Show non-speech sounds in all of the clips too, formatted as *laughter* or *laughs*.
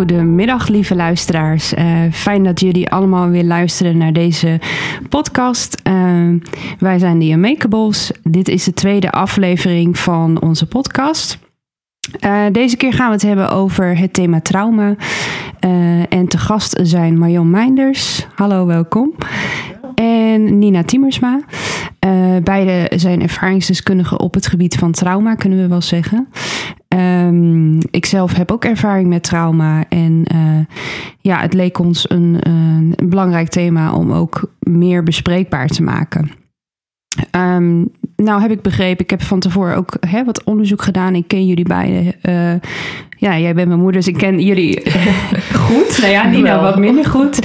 Goedemiddag, lieve luisteraars. Uh, fijn dat jullie allemaal weer luisteren naar deze podcast. Uh, wij zijn de Unmakeables. Dit is de tweede aflevering van onze podcast. Uh, deze keer gaan we het hebben over het thema trauma. en te gast zijn Marion Meinders. Hallo, welkom. En Nina Timmersma. beide zijn ervaringsdeskundigen op het gebied van trauma, kunnen we wel zeggen. Um, ik zelf heb ook ervaring met trauma. En uh, ja, het leek ons een, een, belangrijk thema om ook meer bespreekbaar te maken. Um, nou heb ik begrepen, ik heb van tevoren ook hè, wat onderzoek gedaan. Ik ken jullie beiden. Uh, ja, jij bent mijn moeder, dus ik ken jullie *laughs* goed. Nou ja, Nina wat minder goed.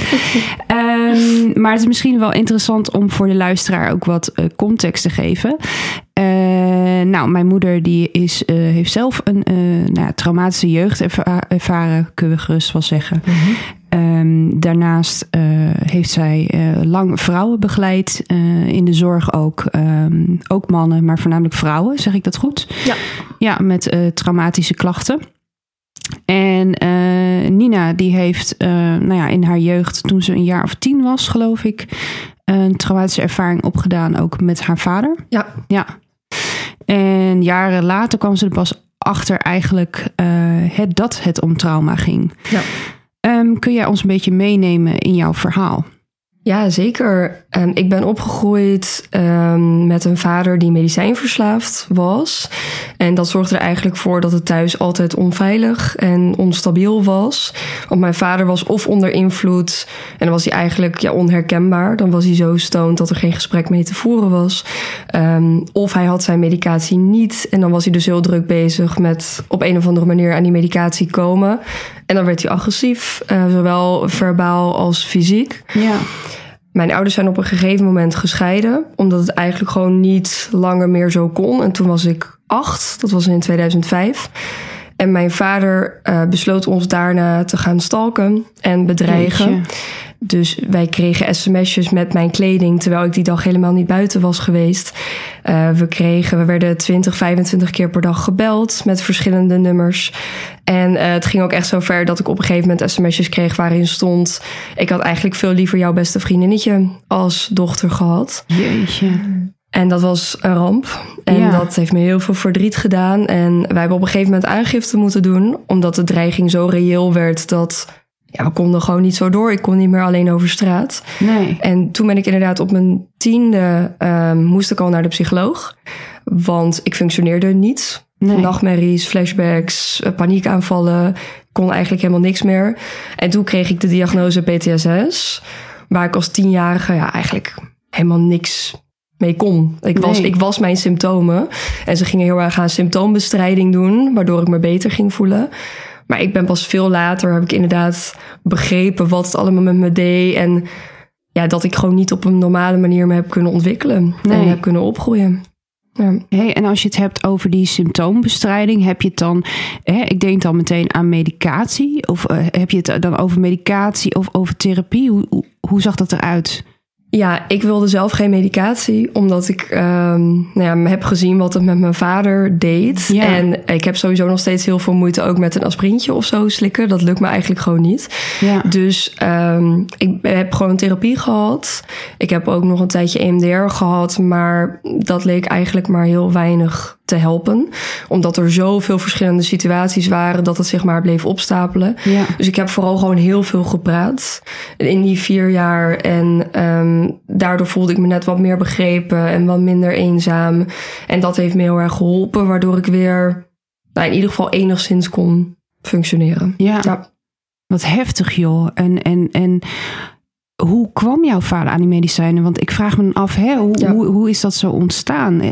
Um, maar het is misschien wel interessant om voor de luisteraar ook wat uh, context te geven. Uh, nou, mijn moeder die is, uh, heeft zelf een nou, traumatische jeugd ervaren, kunnen we gerust wel zeggen. Mm -hmm. Um, daarnaast uh, heeft zij uh, lang vrouwen begeleid uh, in de zorg ook. Um, ook mannen, maar voornamelijk vrouwen, zeg ik dat goed? Ja. Ja, met traumatische klachten. En Nina, die heeft nou ja, in haar jeugd, toen ze een jaar of tien was, geloof ik, een traumatische ervaring opgedaan, ook met haar vader. Ja. Ja. En jaren later kwam ze er pas achter eigenlijk het, dat het om trauma ging. Ja. Um, kun jij ons een beetje meenemen in jouw verhaal? Ja, zeker. Um, ik ben opgegroeid um, met een vader die medicijnverslaafd was. En dat zorgde er eigenlijk voor dat het thuis altijd onveilig en onstabiel was. Want mijn vader was of onder invloed en dan was hij eigenlijk ja, onherkenbaar. Dan was hij zo stoned dat er geen gesprek mee te voeren was. Um, of hij had zijn medicatie niet en dan was hij dus heel druk bezig met op een of andere manier aan die medicatie komen. En dan werd hij agressief, uh, zowel verbaal als fysiek. Ja. Mijn ouders zijn op een gegeven moment gescheiden, omdat het eigenlijk gewoon niet langer meer zo kon. En toen was ik acht, dat was in 2005. En mijn vader uh, besloot ons daarna te gaan stalken en bedreigen. Jeetje. Dus wij kregen sms'jes met mijn kleding, terwijl ik die dag helemaal niet buiten was geweest. Uh, we kregen, we werden 20, 25 keer per dag gebeld met verschillende nummers. En uh, het ging ook echt zo ver dat ik op een gegeven moment sms'jes kreeg waarin stond: Ik had eigenlijk veel liever jouw beste vriendinnetje als dochter gehad. Jeetje. En dat was een ramp. En Ja. dat heeft me heel veel verdriet gedaan. En wij hebben op een gegeven moment aangifte moeten doen, omdat de dreiging zo reëel werd dat ja, we konden gewoon niet zo door. Ik kon niet meer alleen over straat. Nee. En toen ben ik inderdaad op mijn tiende um, moest ik al naar de psycholoog. Want ik functioneerde niet. Nee. Nachtmerries, flashbacks, eh, paniekaanvallen. Kon eigenlijk helemaal niks meer. En toen kreeg ik de diagnose PTSS. Waar ik als tienjarige ja, eigenlijk helemaal niks mee kon. Ik was, ik was mijn symptomen. En ze gingen heel erg aan symptoombestrijding doen. Waardoor ik me beter ging voelen. Maar ik ben pas veel later, heb ik inderdaad begrepen wat het allemaal met me deed. En ja, dat ik gewoon niet op een normale manier me heb kunnen ontwikkelen. Nee. En heb kunnen opgroeien. Ja. Hey, en als je het hebt over die symptoombestrijding, heb je het dan, hè, ik denk dan meteen aan medicatie, of uh, heb je het dan over medicatie of over therapie? Hoe, hoe, hoe zag dat eruit? Ja, ik wilde zelf geen medicatie, omdat ik um, nou ja, heb gezien wat het met mijn vader deed. Ja. En ik heb sowieso nog steeds heel veel moeite ook met een aspirintje of zo slikken. Dat lukt me eigenlijk gewoon niet. Ja. Dus um, ik heb gewoon therapie gehad. Ik heb ook nog een tijdje EMDR gehad, maar dat leek eigenlijk maar heel weinig te helpen. Omdat er zoveel verschillende situaties waren dat het zich maar bleef opstapelen. Ja. Dus ik heb vooral gewoon heel veel gepraat in die vier jaar. En um, daardoor voelde ik me net wat meer begrepen en wat minder eenzaam. En dat heeft me heel erg geholpen, waardoor ik weer nou, in ieder geval enigszins kon functioneren. Ja. Ja. Wat heftig, joh. En, en, en hoe kwam jouw vader aan die medicijnen? Want ik vraag me af, hè, hoe, Ja. hoe, hoe is dat zo ontstaan?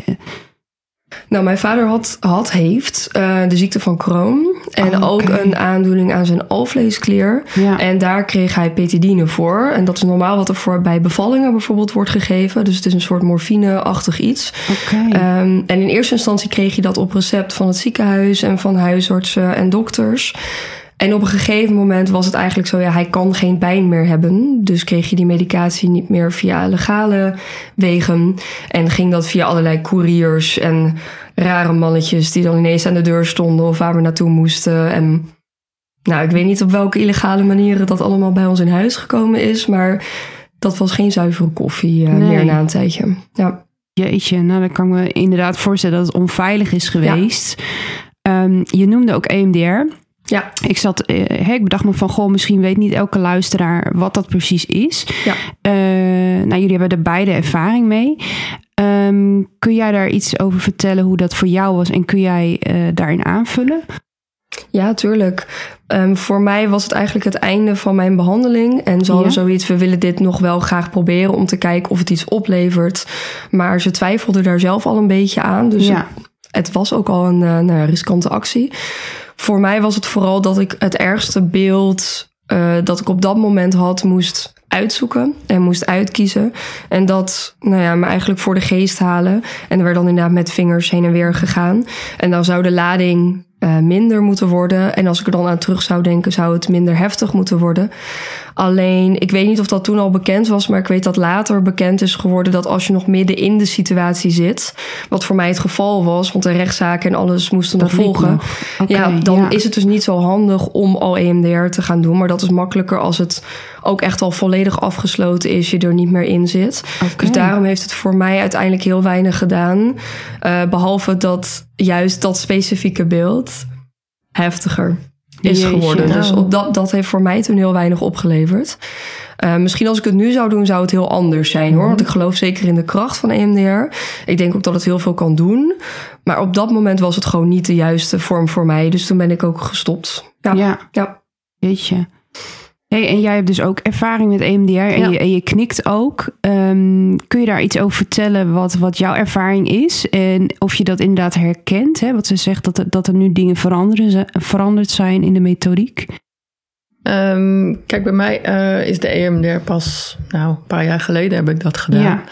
Eh, Nou, mijn vader had, had heeft uh, de ziekte van Crohn. En Oh, ook een aandoening aan zijn alvleesklier. Ja. En daar kreeg hij petidine voor. En dat is normaal wat er voor bij bevallingen bijvoorbeeld wordt gegeven. Dus het is een soort morfine-achtig iets. Oké. Um, en in eerste instantie kreeg je dat op recept van het ziekenhuis en van huisartsen en dokters. En op een gegeven moment was het eigenlijk zo, ja, hij kan geen pijn meer hebben. Dus kreeg je die medicatie niet meer via legale wegen. En ging dat via allerlei couriers en rare mannetjes die dan ineens aan de deur stonden of waar we naartoe moesten. En Nou, ik weet niet op welke illegale manieren dat allemaal bij ons in huis gekomen is, maar dat was geen zuivere koffie uh, Nee. meer na een tijdje. Ja. Jeetje, nou dan kan ik me inderdaad voorstellen dat het onveilig is geweest. Ehm, je noemde ook EMDR. Ja. Ik zat, eh, hè, ik bedacht me van, goh, misschien weet niet elke luisteraar wat dat precies is. Ja. Eh, nou, jullie hebben er beide ervaring mee. Ehm, kun jij daar iets over vertellen hoe dat voor jou was en kun jij eh, daarin aanvullen? Ja, tuurlijk. Ehm, voor mij was het eigenlijk het einde van mijn behandeling. En ze hadden Ja. zoiets, we willen dit nog wel graag proberen om te kijken of het iets oplevert. Maar ze twijfelden daar zelf al een beetje aan. Dus ja, het was ook al een eh, nou ja, riskante actie. Voor mij was het vooral dat ik het ergste beeld eh, dat ik op dat moment had moest uitzoeken en moest uitkiezen. En dat nou ja, me eigenlijk voor de geest halen. En er werd dan inderdaad met vingers heen en weer gegaan. En dan zou de lading eh, minder moeten worden. En als ik er dan aan terug zou denken, zou het minder heftig moeten worden. Alleen, ik weet niet of dat toen al bekend was, maar ik weet dat later bekend is geworden dat als je nog midden in de situatie zit, wat voor mij het geval was, want de rechtszaken en alles moesten nog dat volgen. nog. Ja, dan ja. is het dus niet zo handig om al EMDR te gaan doen. Maar dat is makkelijker als het ook echt al volledig afgesloten is, je er niet meer in zit. Dus daarom heeft het voor mij uiteindelijk heel weinig gedaan. Eh, behalve dat juist dat specifieke beeld heftiger is Jeetje, geworden. Dus nou. op dat, dat heeft voor mij toen heel weinig opgeleverd. Eh, misschien als ik het nu zou doen, zou het heel anders zijn hoor. Want ik geloof zeker in de kracht van EMDR. Ik denk ook dat het heel veel kan doen. Maar op dat moment was het gewoon niet de juiste vorm voor mij. Dus toen ben ik ook gestopt. Ja. Ja, ja. Hey, en jij hebt dus ook ervaring met EMDR en, Ja. je, en je knikt ook. Ehm, kun je daar iets over vertellen wat, wat jouw ervaring is? En of je dat inderdaad herkent? Hè? Wat ze zegt dat er, dat er nu dingen veranderen, veranderd zijn in de methodiek. Ehm, kijk, bij mij eh, is de EMDR pas, nou, een paar jaar geleden heb ik dat gedaan. Ja.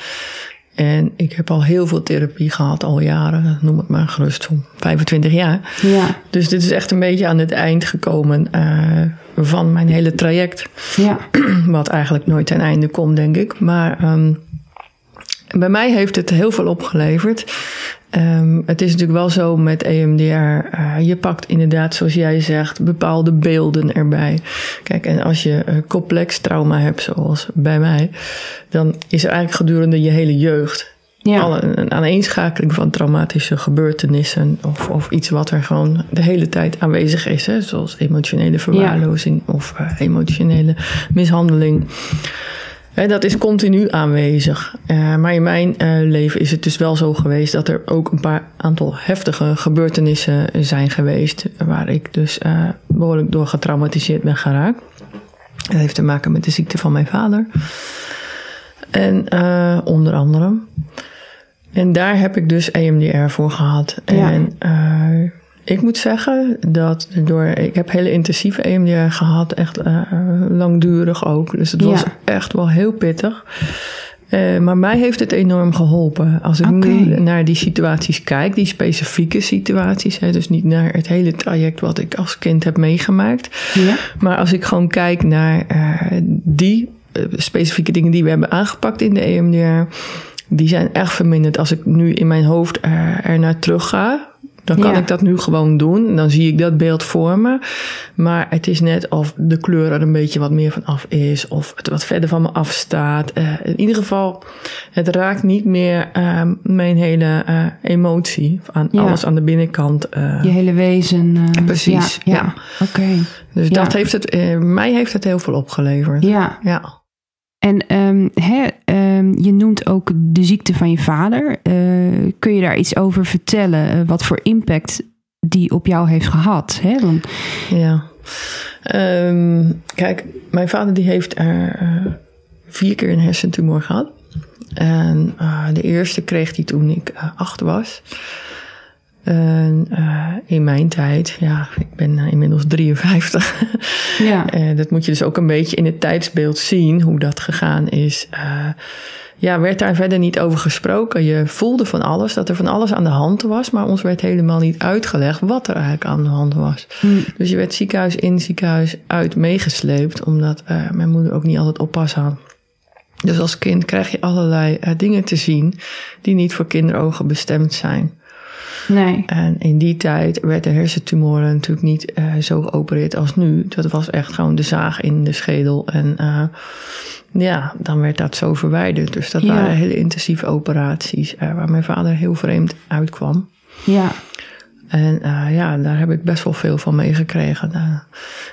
En ik heb al heel veel therapie gehad, al jaren, noem het maar gerust, zo'n 25 jaar. Ja, Dus dit is echt een beetje aan het eind gekomen eh, van mijn hele traject. ja, *clears throat* Wat eigenlijk nooit ten einde komt, denk ik. Maar ehm, bij mij heeft het heel veel opgeleverd. Ehm, het is natuurlijk wel zo met EMDR. eh, je pakt inderdaad, zoals jij zegt, bepaalde beelden erbij. Kijk, en als je eh, complex trauma hebt, zoals bij mij, dan is er eigenlijk gedurende je hele jeugd ja. alle, een aaneenschakeling van traumatische gebeurtenissen. Of, of iets wat er gewoon de hele tijd aanwezig is. Hè? Zoals emotionele verwaarlozing of eh, emotionele mishandeling. Hè, dat is continu aanwezig. Eh, maar in mijn eh, leven is het dus wel zo geweest dat er ook een paar aantal heftige gebeurtenissen zijn geweest. Waar ik dus eh, behoorlijk door getraumatiseerd ben geraakt. Dat heeft te maken met de ziekte van mijn vader. En onder andere. En daar heb ik dus EMDR voor gehad. Ja. En eh, ik moet zeggen dat door. Ik heb hele intensieve EMDR gehad, echt eh, langdurig ook. Dus het was echt wel heel pittig. Eh, maar mij heeft het enorm geholpen. Als ik nu naar die situaties kijk, die specifieke situaties, hè, dus niet naar het hele traject wat ik als kind heb meegemaakt, ja. maar als ik gewoon kijk naar die specifieke dingen die we hebben aangepakt in de EMDR, die zijn echt verminderd. Als ik nu in mijn hoofd eh, er naar terug ga, dan kan Ja. ik dat nu gewoon doen. En dan zie ik dat beeld voor me. Maar het is net of de kleur er een beetje wat meer van af is. Of het wat verder van me afstaat. Eh in ieder geval, het raakt niet meer eh, mijn hele eh, emotie. Aan Ja. alles aan de binnenkant. Je hele wezen. Precies, Ja, ja. ja. oké. Dus dat heeft het, mij heeft het heel veel opgeleverd. Ja, Ja. En ehm, je noemt ook de ziekte van je vader. Eh, kun je daar iets over vertellen? Eh, wat voor impact die op jou heeft gehad? Hè? Ja. Ehm, kijk, mijn vader die heeft er eh, vier keer een hersentumor gehad. En de eerste kreeg hij toen ik acht was. En eh, in mijn tijd, ja, ik ben eh, inmiddels 53. *laughs* ja, Eh, dat moet je dus ook een beetje in het tijdsbeeld zien, hoe dat gegaan is. Ja, werd daar verder niet over gesproken. Je voelde van alles, dat er van alles aan de hand was, maar ons werd helemaal niet uitgelegd wat er eigenlijk aan de hand was. Mm. Dus je werd ziekenhuis in, ziekenhuis uit meegesleept, omdat mijn moeder ook niet altijd oppas had. Dus als kind krijg je allerlei dingen te zien die niet voor kinderogen bestemd zijn. Nee. En in die tijd werden hersentumoren natuurlijk niet uh, zo geopereerd als nu. Dat was echt gewoon de zaag in de schedel. En uh, ja, dan werd dat zo verwijderd. Dus dat Ja. waren hele intensieve operaties uh, waar mijn vader heel vreemd uitkwam. Ja. En uh, ja, daar heb ik best wel veel van meegekregen. Uh,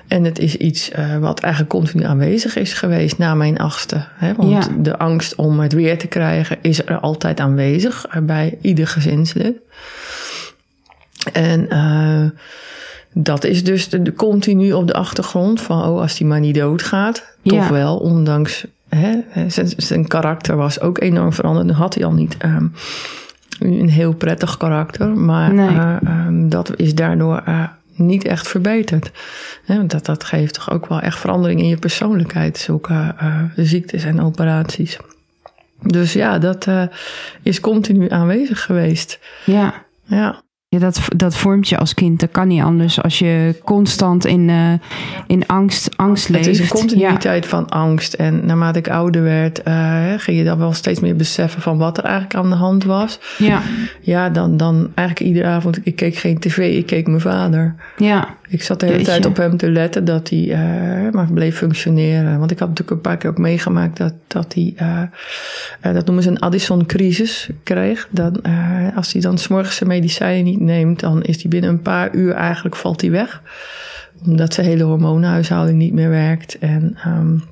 en het is iets uh, wat eigenlijk continu aanwezig is geweest na mijn achtste. Hè? Want Ja. de angst om het weer te krijgen is er altijd aanwezig bij ieder gezinslid. En uh, dat is dus de, de continu op de achtergrond van, oh, als die maar niet doodgaat. Ja. Toch wel, ondanks hè, zijn, zijn karakter was ook enorm veranderd. Dan had hij al niet um, een heel prettig karakter, maar Nee. uh, um, dat is daardoor uh, niet echt verbeterd. Hè, want dat, dat geeft toch ook wel echt verandering in je persoonlijkheid, zulke ziektes en operaties. Dus ja, dat is continu aanwezig geweest. Ja. Ja. Ja, dat, dat vormt je als kind. Dat kan niet anders als je constant in, uh, in angst, angst leeft. Het is een continuïteit ja. van angst. En naarmate ik ouder werd, uh, ging je dan wel steeds meer beseffen van wat er eigenlijk aan de hand was. Ja. Ja, dan, dan eigenlijk iedere avond, ik keek geen tv, ik keek mijn vader. Ja. Ik zat de hele Jeetje. tijd op hem te letten dat hij uh, maar bleef functioneren. Want ik had natuurlijk een paar keer ook meegemaakt dat, dat hij, dat noemen ze een Addison-crisis, kreeg. Dan, als hij dan s'morgens zijn medicijnen niet neemt, dan is hij binnen een paar uur eigenlijk valt hij weg. Omdat zijn hele hormoonhuishouding niet meer werkt. En, um,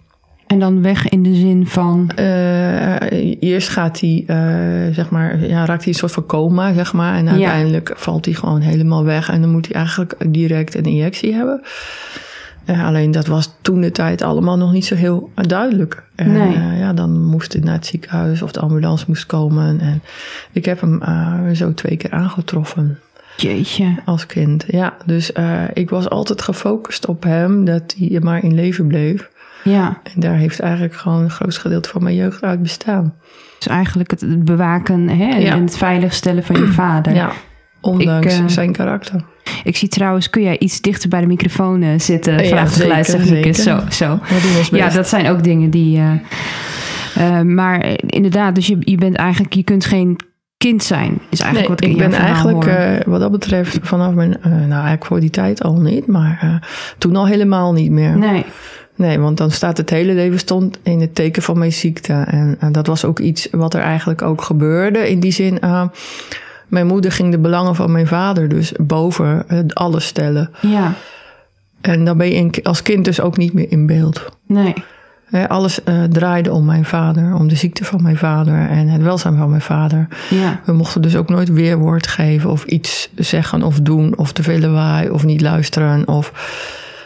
en dan weg in de zin van? Uh, eerst gaat hij, uh, zeg maar, ja, raakt hij een soort van coma, zeg maar. En uiteindelijk ja. valt hij gewoon helemaal weg. En dan moet hij eigenlijk direct een injectie hebben. Uh, alleen dat was toen de tijd allemaal nog niet zo heel duidelijk. En nee. ja, dan moest hij naar het ziekenhuis of de ambulance moest komen. En ik heb hem zo twee keer aangetroffen. Jeetje. Als kind, ja. Dus ik was altijd gefocust op hem, dat hij maar in leven bleef. Ja. En daar heeft eigenlijk gewoon een groot gedeelte van mijn jeugd uit bestaan. Dus eigenlijk het bewaken hè, ja. en het veiligstellen van je *clears throat* vader. Ja, ondanks ik, uh, zijn karakter. Ik zie trouwens, kun jij iets dichter bij de microfoon uh, zitten? Ja, Vraagt de geluidstechnicus. Zo, zo. Ja, dat zijn ook dingen die... Uh, maar inderdaad, dus je, je bent eigenlijk... Je kunt geen kind zijn, is eigenlijk nee, wat ik ik ben eigenlijk uh, wat dat betreft vanaf mijn, uh, nou eigenlijk voor die tijd al niet, maar uh, toen al helemaal niet meer. Nee. Nee, want dan staat het hele leven stond in het teken van mijn ziekte. En, en dat was ook iets wat er eigenlijk ook gebeurde. In die zin, uh, mijn moeder ging de belangen van mijn vader dus boven alles stellen. Ja. En dan ben je als kind dus ook niet meer in beeld. Nee. Alles uh, draaide om mijn vader, om de ziekte van mijn vader en het welzijn van mijn vader. Ja. We mochten dus ook nooit weerwoord geven of iets zeggen of doen of te veel lawaai of niet luisteren. Of,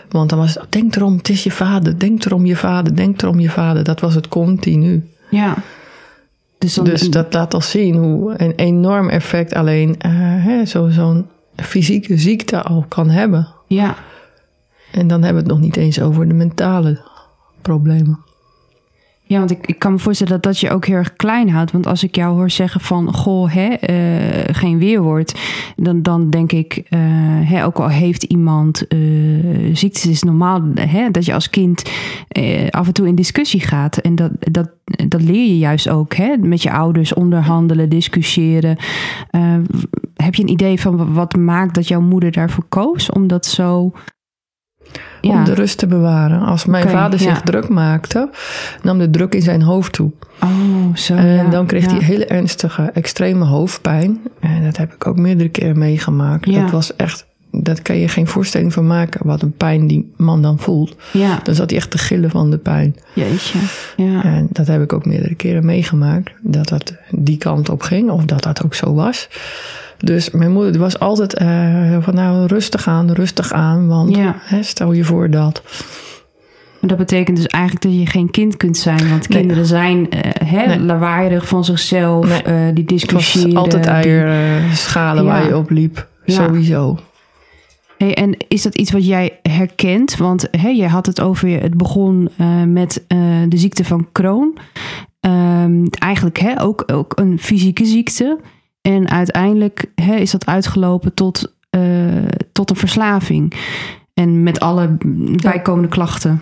want dan was het, denk erom, het is je vader, denk erom je vader, denk erom je vader. Dat was het continu. Ja. Dus, dan, dus dat laat al zien hoe een enorm effect alleen uh, zo'n zo fysieke ziekte al kan hebben. Ja. En dan hebben we het nog niet eens over de mentale problemen. Ja, want ik, ik kan me voorstellen dat dat je ook heel erg klein houdt. Want als ik jou hoor zeggen van, goh, hè, uh, geen weerwoord. Dan, dan denk ik, uh, hè, ook al heeft iemand uh, ziektes, is normaal hè, dat je als kind af en toe in discussie gaat. En dat, dat, dat leer je juist ook, hè, met je ouders onderhandelen, discussiëren. heb je een idee van wat maakt dat jouw moeder daarvoor koos? Om dat zo ja. om de rust te bewaren. Als mijn okay, vader zich ja. druk maakte, nam de druk in zijn hoofd toe. Oh, zo. En ja. dan kreeg hij hele ernstige, extreme hoofdpijn. En dat heb ik ook meerdere keren meegemaakt. Dat was echt, dat kan je geen voorstelling van maken, wat een pijn die man dan voelt. Ja. Dan zat hij echt te gillen van de pijn. Jeetje. Ja. En dat heb ik ook meerdere keren meegemaakt. Dat dat die kant op ging, of dat dat ook zo was. Dus mijn moeder was altijd uh, van nou rustig aan, rustig aan. Want ja. hè, stel je voor dat. Dat betekent dus eigenlijk dat je geen kind kunt zijn. Want kinderen zijn uh, hè, nee. lawaaierig van zichzelf. Nee. Uh, die discussiëren. Het was altijd eierschalen die... ja. waar je op liep. Ja. Sowieso. Hey, en is dat iets wat jij herkent? Want hey, jij had het over, het begon uh, met de ziekte van Crohn. Um, eigenlijk hè, ook, ook een fysieke ziekte. En uiteindelijk hè, is dat uitgelopen tot, uh, tot een verslaving. En met alle bijkomende klachten.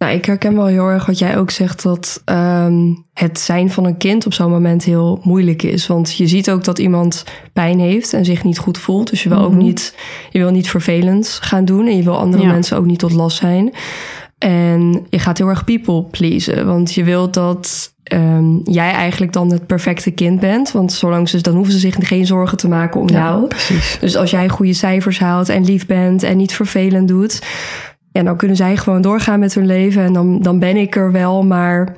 Nou, ik herken wel heel erg wat jij ook zegt, dat ehm, het zijn van een kind op zo'n moment heel moeilijk is. Want je ziet ook dat iemand pijn heeft en zich niet goed voelt. Dus je wil ook Mhm. niet, je wil niet vervelend gaan doen en je wil andere Ja. mensen ook niet tot last zijn. En je gaat heel erg people pleasen, want je wilt dat ehm, jij eigenlijk dan het perfecte kind bent. Want zolang ze, dan hoeven ze zich geen zorgen te maken om jou. precies. Dus als jij goede cijfers haalt en lief bent en niet vervelend doet, ja, dan kunnen zij gewoon doorgaan met hun leven. En dan, dan ben ik er wel, maar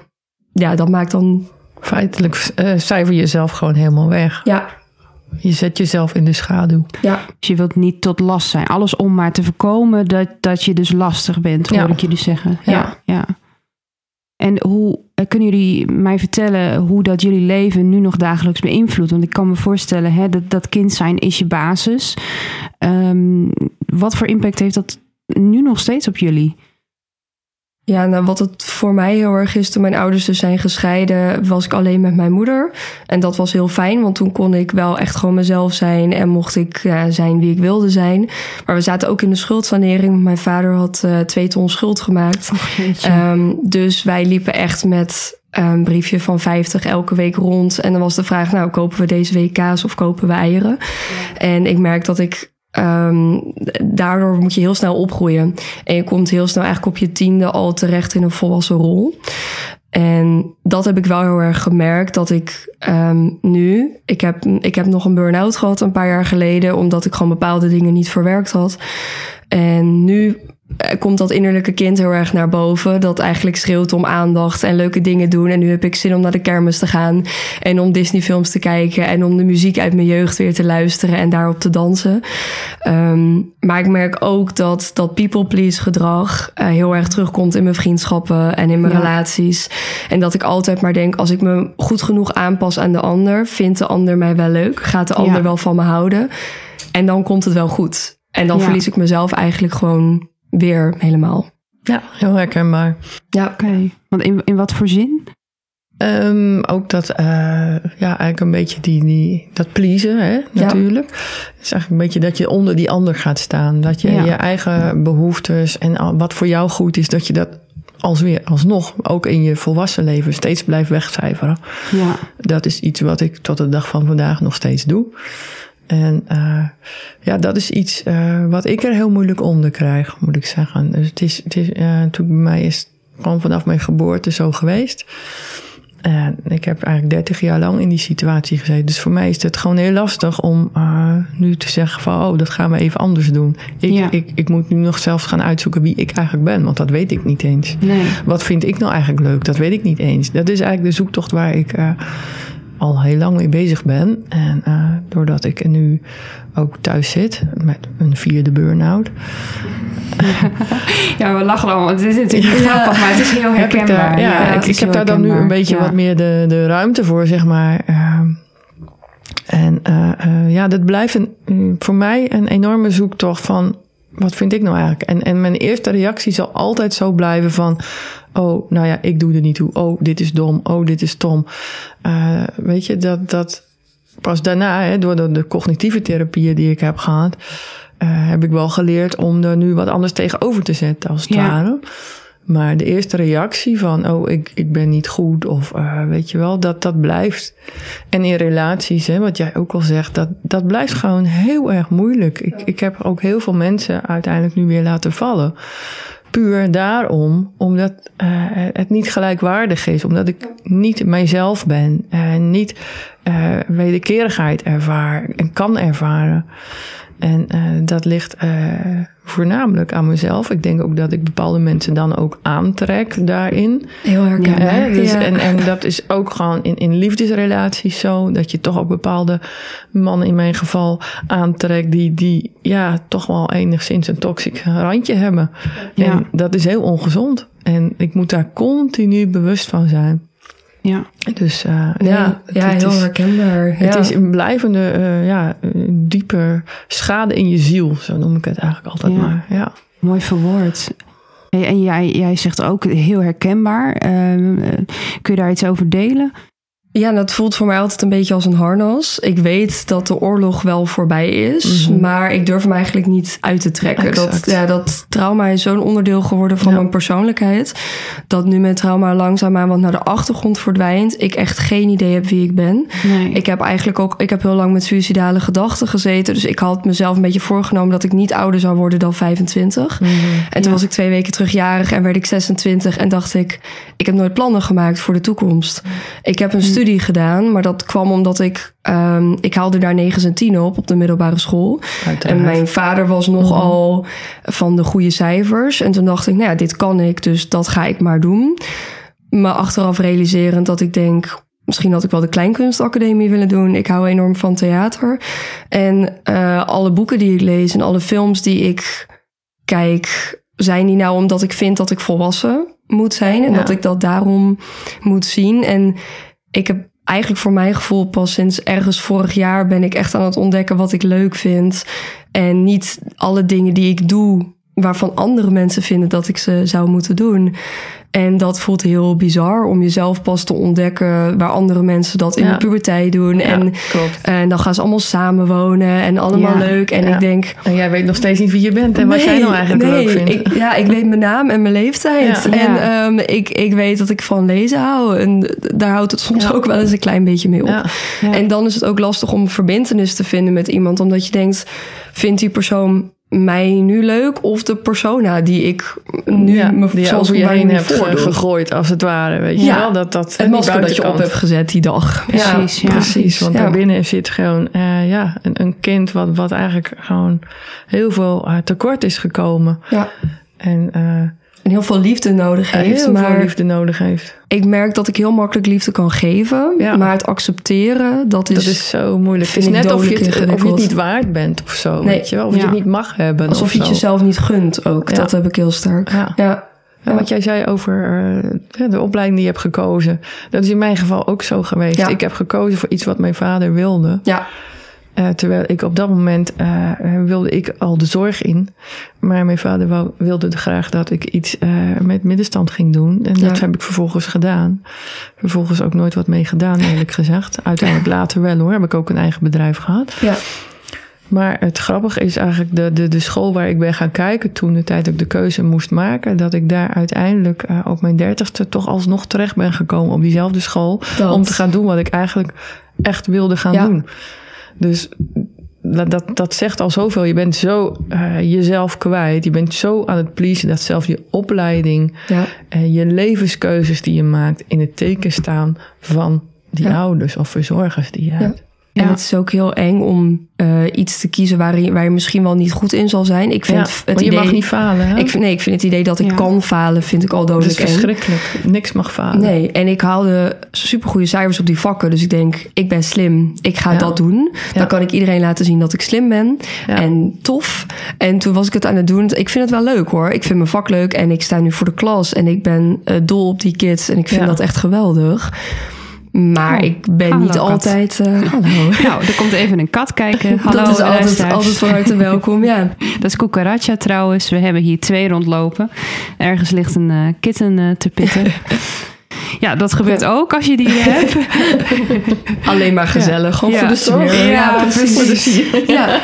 ja, dat maakt dan. Feitelijk eh, cijfer je jezelf gewoon helemaal weg. Ja, Je zet jezelf in de schaduw. ja. Dus je wilt niet tot last zijn. Alles om maar te voorkomen dat, dat je dus lastig bent, hoor Ja. ik jullie zeggen. Ja. Ja, ja. En hoe eh, kunnen jullie mij vertellen hoe dat jullie leven nu nog dagelijks beïnvloedt? Want ik kan me voorstellen, hè, dat, dat kind zijn is je basis. Ehm, wat voor impact heeft dat nu nog steeds op jullie? Ja, nou wat het voor mij heel erg is, toen mijn ouders dus zijn gescheiden, was ik alleen met mijn moeder. En dat was heel fijn, want toen kon ik wel echt gewoon mezelf zijn en mocht ik ja, zijn wie ik wilde zijn. Maar we zaten ook in de schuldsanering, want mijn vader had eh, twee ton schuld gemaakt. Ehm, dus wij liepen echt met een briefje van 50 elke week rond. En dan was de vraag, nou, kopen we deze week kaas of kopen we eieren? En ik merk dat ik... ehm, daardoor moet je heel snel opgroeien. En je komt heel snel eigenlijk op je tiende al terecht in een volwassen rol. En dat heb ik wel heel erg gemerkt. Dat ik ehm, nu... Ik heb, ik heb nog een burn-out gehad een paar jaar geleden. Omdat ik gewoon bepaalde dingen niet verwerkt had. En nu komt dat innerlijke kind heel erg naar boven. Dat eigenlijk schreeuwt om aandacht en leuke dingen doen. En nu heb ik zin om naar de kermis te gaan. En om Disney-films te kijken. En om de muziek uit mijn jeugd weer te luisteren en daarop te dansen. Ehm, maar ik merk ook dat dat people-please gedrag eh, heel erg terugkomt in mijn vriendschappen en in mijn Ja. relaties. En dat ik altijd maar denk, als ik me goed genoeg aanpas aan de ander, vindt de ander mij wel leuk. Gaat de ander Ja. wel van me houden. En dan komt het wel goed. En dan Ja. verlies ik mezelf eigenlijk gewoon weer helemaal. Ja, heel herkenbaar. Ja, Oké, want in, in wat voor zin? Ehm, ook dat, eh, ja, eigenlijk een beetje die, die, dat pleasen, hè, natuurlijk. Het is eigenlijk een beetje dat je onder die ander gaat staan. Dat je Ja. je eigen behoeftes en al- wat voor jou goed is, dat je dat als weer, alsnog, ook in je volwassen leven, steeds blijft wegcijferen. Ja, Dat is iets wat ik tot de dag van vandaag nog steeds doe. En eh, ja, dat is iets eh, wat ik er heel moeilijk onder krijg, moet ik zeggen. Dus het is, het is toen bij mij is gewoon vanaf mijn geboorte zo geweest. En ik heb eigenlijk 30 jaar lang in die situatie gezeten. Dus voor mij is het gewoon heel lastig om nu te zeggen van... oh, dat gaan we even anders doen. Ik, Ja. ik, ik moet nu nog zelfs gaan uitzoeken wie ik eigenlijk ben. Want dat weet ik niet eens. nee. Wat vind ik nou eigenlijk leuk? Dat weet ik niet eens. Dat is eigenlijk de zoektocht waar ik al heel lang mee bezig ben. En eh, doordat ik nu ook thuis zit met een vierde burn-out. Ja, we lachen allemaal. Het is natuurlijk grappig, maar het is heel herkenbaar. daar, ja, ik, heb daar dan nu een beetje Ja. wat meer de, de ruimte voor, zeg maar. Ehm, en eh, eh, ja, dat blijft een, mm, voor mij een enorme zoektocht van... wat vind ik nou eigenlijk? En, en mijn eerste reactie zal altijd zo blijven van... oh, nou ja, ik doe er niet toe. Oh, dit is dom. Oh, dit is stom. Eh, weet je, dat... dat pas daarna, hè, door de, de cognitieve therapieën die ik heb gehad... eh, heb ik wel geleerd om er nu wat anders tegenover te zetten, als het Ja. ware. Maar de eerste reactie van, oh, ik, ik ben niet goed, of eh, weet je wel, dat, dat blijft. En in relaties, hè, wat jij ook al zegt, dat, dat blijft gewoon heel erg moeilijk. Ik, ik heb ook heel veel mensen uiteindelijk nu weer laten vallen. Puur daarom, omdat eh, het niet gelijkwaardig is. Omdat ik niet mijzelf ben. En niet eh, wederkerigheid ervaar en kan ervaren. En eh, dat ligt eh, voornamelijk aan mezelf. Ik denk ook dat ik bepaalde mensen dan ook aantrek daarin. heel herkenbaar. Hè? Dus, ja. en, en dat is ook gewoon in, in liefdesrelaties zo. Dat je toch ook bepaalde mannen in mijn geval aantrekt. Die, die ja, toch wel enigszins een toxic randje hebben. Ja. En dat is heel ongezond. En ik moet daar continu bewust van zijn. Ja. Dus eh, ja, ja, het heel is, herkenbaar. het ja. is een blijvende, eh, ja, diepe schade in je ziel. Zo noem ik het eigenlijk altijd Ja. maar. Ja. Mooi verwoord. En jij, jij zegt ook heel herkenbaar. Ehm, eh, kun je daar iets over delen? Ja, dat voelt voor mij altijd een beetje als een harnas. Ik weet dat de oorlog wel voorbij is, Mhm. maar ik durf hem eigenlijk niet uit te trekken. Dat, ja, dat trauma is zo'n onderdeel geworden van Ja. mijn persoonlijkheid. Dat nu mijn trauma langzaamaan wat naar de achtergrond verdwijnt. Ik echt geen idee heb wie ik ben. Nee. Ik heb eigenlijk ook, ik heb heel lang met suïcidale gedachten gezeten. Dus ik had mezelf een beetje voorgenomen dat ik niet ouder zou worden dan 25. Mhm. En toen was ik twee weken terug jarig en werd ik 26. En dacht ik, ik heb nooit plannen gemaakt voor de toekomst. Ik heb een studie gedaan, maar dat kwam omdat ik, ehm, ik haalde daar 9 en 10 op op de middelbare school. Uiteraard. En mijn vader was nogal van de goede cijfers. En toen dacht ik, nou ja, dit kan ik, dus dat ga ik maar doen. Maar achteraf realiserend dat ik denk, misschien had ik wel de Kleinkunstacademie willen doen. Ik hou enorm van theater. En eh, alle boeken die ik lees en alle films die ik kijk, zijn die nou omdat ik vind dat ik volwassen moet zijn. En Ja. dat ik dat daarom moet zien. En ik heb eigenlijk voor mijn gevoel pas sinds ergens vorig jaar ben ik echt aan het ontdekken wat ik leuk vind. En niet alle dingen die ik doe waarvan andere mensen vinden dat ik ze zou moeten doen. En dat voelt heel bizar om jezelf pas te ontdekken waar andere mensen dat in Ja. de puberteit doen. Ja, en, klopt. en dan gaan ze allemaal samenwonen en allemaal Ja. leuk. En ik denk, En jij weet nog steeds niet wie je bent en wat jij nou eigenlijk nee, leuk vindt. Ik, ja, ik weet mijn naam en mijn leeftijd. En ehm, ik, ik weet dat ik van lezen hou. En daar houdt het soms ook wel eens een klein beetje mee op. En dan is het ook lastig om verbindenis te vinden met iemand. Omdat je denkt, vindt die persoon mij nu leuk? Of de persona die ik nu ja, me die over ik je mij heen voordoe. gegooid, als het ware. Weet je Ja. wel? Dat, dat, Het masker dat je op hebt gezet die dag. Precies, ja. Precies, want Ja. daarbinnen zit gewoon eh, ja, een, een kind wat, wat eigenlijk gewoon heel veel eh, tekort is gekomen. Ja. En eh, En heel veel liefde nodig heeft. heel maar veel liefde nodig heeft. ik merk dat ik heel makkelijk liefde kan geven. Ja. Maar het accepteren, dat is, Dat is zo moeilijk. Het is net of je, het, of je het ingewikkeld. niet waard bent of zo. Nee. Weet je wel? Of je het niet mag hebben. alsof of je het zo. jezelf niet gunt ook. Ja. Dat heb ik heel sterk. Ja. Ja. Wat jij zei over eh, de opleiding die je hebt gekozen. Dat is in mijn geval ook zo geweest. Ja. Ik heb gekozen voor iets wat mijn vader wilde. Ja. Eh, terwijl ik op dat moment eh, wilde ik al de zorg in. Maar mijn vader wou, wilde graag dat ik iets eh, met middenstand ging doen. En dat heb ik vervolgens gedaan. Vervolgens ook nooit wat mee gedaan, *laughs* eerlijk gezegd. Uiteindelijk later wel hoor. Heb ik ook een eigen bedrijf gehad. Ja. Maar het grappige is eigenlijk de, de, de school waar ik ben gaan kijken toen de tijd ik de keuze moest maken. Dat ik daar uiteindelijk eh, op mijn dertigste toch alsnog terecht ben gekomen op diezelfde school. Dat. Om te gaan doen wat ik eigenlijk echt wilde gaan Ja. doen. Dus dat, dat, dat zegt al zoveel. Je bent zo eh, jezelf kwijt. Je bent zo aan het pleasen dat zelfs je opleiding, Ja. eh, je levenskeuzes die je maakt in het teken staan van die Ja. ouders of verzorgers die je hebt. En het is ook heel eng om eh, iets te kiezen waar je, waar je misschien wel niet goed in zal zijn. Ik vind Ja, het want je idee. mag niet falen. Hè? ik, vind- nee, ik vind het idee dat ik Ja. kan falen, vind ik al Het is dodelijk eng. verschrikkelijk. Niks mag falen. Nee, en ik haalde supergoeie cijfers op die vakken. Dus ik denk, ik ben slim. Ik ga dat doen. Dan kan ik iedereen laten zien dat ik slim ben. En tof. En toen was ik het aan het doen. Ik vind het wel leuk hoor. Ik vind mijn vak leuk. En ik sta nu voor de klas. En ik ben eh, dol op die kids. En ik vind dat echt geweldig. Maar Oh, ik ben hallo, niet kat. altijd... eh, *laughs* hallo. Nou, er komt even een kat kijken. *laughs* Hallo, dat is altijd, altijd van harte welkom, ja. *laughs* Dat is Cucaracha trouwens. We hebben hier twee rondlopen. Ergens ligt een eh, kitten eh, te pitten. Ja, dat gebeurt ook als je die hebt. Alleen maar gezellig, gewoon Ja. voor de sfeer. Ja, precies. Ja,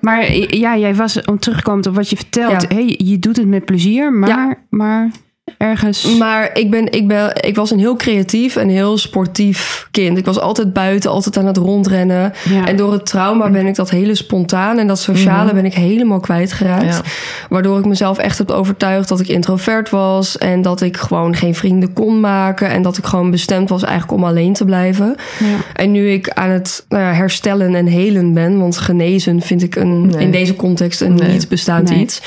Maar ja, jij was, om terug te komen op wat je vertelt. Hey, je doet het met plezier, maar, maar ergens... Maar ik, ben, ik, ben, ik was een heel creatief en heel sportief kind. Ik was altijd buiten, altijd aan het rondrennen. Ja. En door het trauma ben ik dat hele spontaan en dat sociale ben ik helemaal kwijtgeraakt. Ja. Waardoor ik mezelf echt heb overtuigd dat ik introvert was. En dat ik gewoon geen vrienden kon maken. En dat ik gewoon bestemd was eigenlijk om alleen te blijven. Ja. En nu ik aan het nou ja, herstellen en helen ben, want genezen vind ik een, Nee. in deze context een Nee. niet bestaand Nee. iets,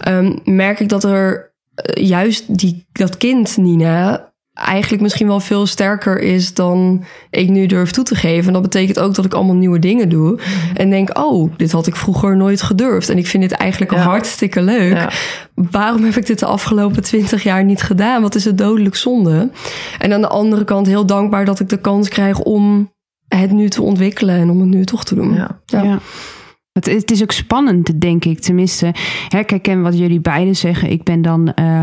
ehm, merk ik dat er eh, juist die, dat kind, Nina, eigenlijk misschien wel veel sterker is dan ik nu durf toe te geven. En dat betekent ook dat ik allemaal nieuwe dingen doe. Mhm. En denk, oh, dit had ik vroeger nooit gedurfd. En ik vind dit eigenlijk Ja. hartstikke leuk. Ja. Waarom heb ik dit de afgelopen twintig jaar niet gedaan? Wat is het dodelijk zonde? En aan de andere kant heel dankbaar dat ik de kans krijg om het nu te ontwikkelen en om het nu toch te doen. Ja. Ja. Het, het is ook spannend, denk ik. Tenminste, hè, kijk, en wat jullie beiden zeggen. Ik ben dan uh,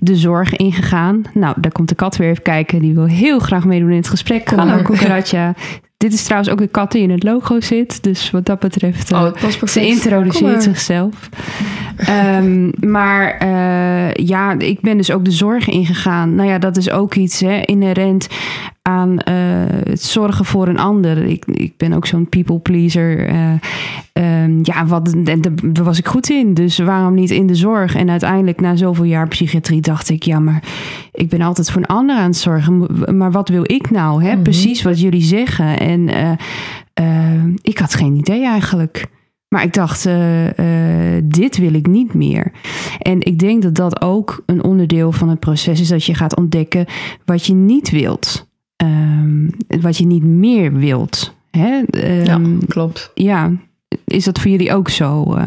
de zorg ingegaan. Nou, daar komt de kat weer even kijken. Die wil heel graag meedoen in het gesprek. Hallo, Cucaracha. *laughs* Dit is trouwens ook de kat die in het logo zit. Dus wat dat betreft, uh, oh, ze introduceert zichzelf. um, maar uh, ja, ik ben dus ook de zorg ingegaan. Nou ja, dat is ook iets hè, inherent aan het zorgen voor een ander. Ik, ik ben ook zo'n people pleaser. Uh, um, ja, wat, daar was ik goed in. Dus waarom niet in de zorg? En uiteindelijk na zoveel jaar psychiatrie dacht ik... ja, maar ik ben altijd voor een ander aan het zorgen. Maar wat wil ik nou? Hè? Mm -hmm. Precies wat jullie zeggen. En uh, ik had geen idee eigenlijk. Maar ik dacht, uh, dit wil ik niet meer. En ik denk dat dat ook een onderdeel van het proces is dat je gaat ontdekken wat je niet wilt. Um, wat je niet meer wilt. Hè? Um, ja, klopt. Ja, is dat voor jullie ook zo? Uh,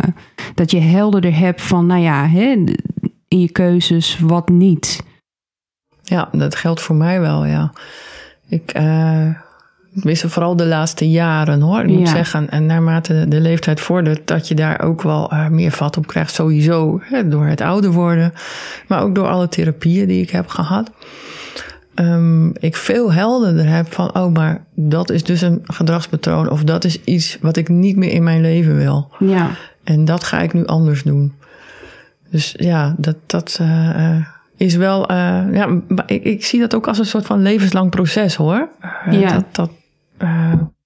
dat je helderder hebt van, nou ja, hè, in je keuzes wat niet. Ja, dat geldt voor mij wel, ja. Ik, uh, vooral de laatste jaren hoor. Ik moet zeggen, en naarmate de leeftijd vordert, dat je daar ook wel uh, meer vat op krijgt. Sowieso hè, door het ouder worden, maar ook door alle therapieën die ik heb gehad. Um, ik veel helderder heb van, oh, maar dat is dus een gedragspatroon. Of dat is iets wat ik niet meer in mijn leven wil. Ja. En dat ga ik nu anders doen. Dus ja, dat, dat uh, is wel. Uh, ja, ik, ik, zie dat ook als een soort van levenslang proces hoor. Uh, ja. Dat, dat,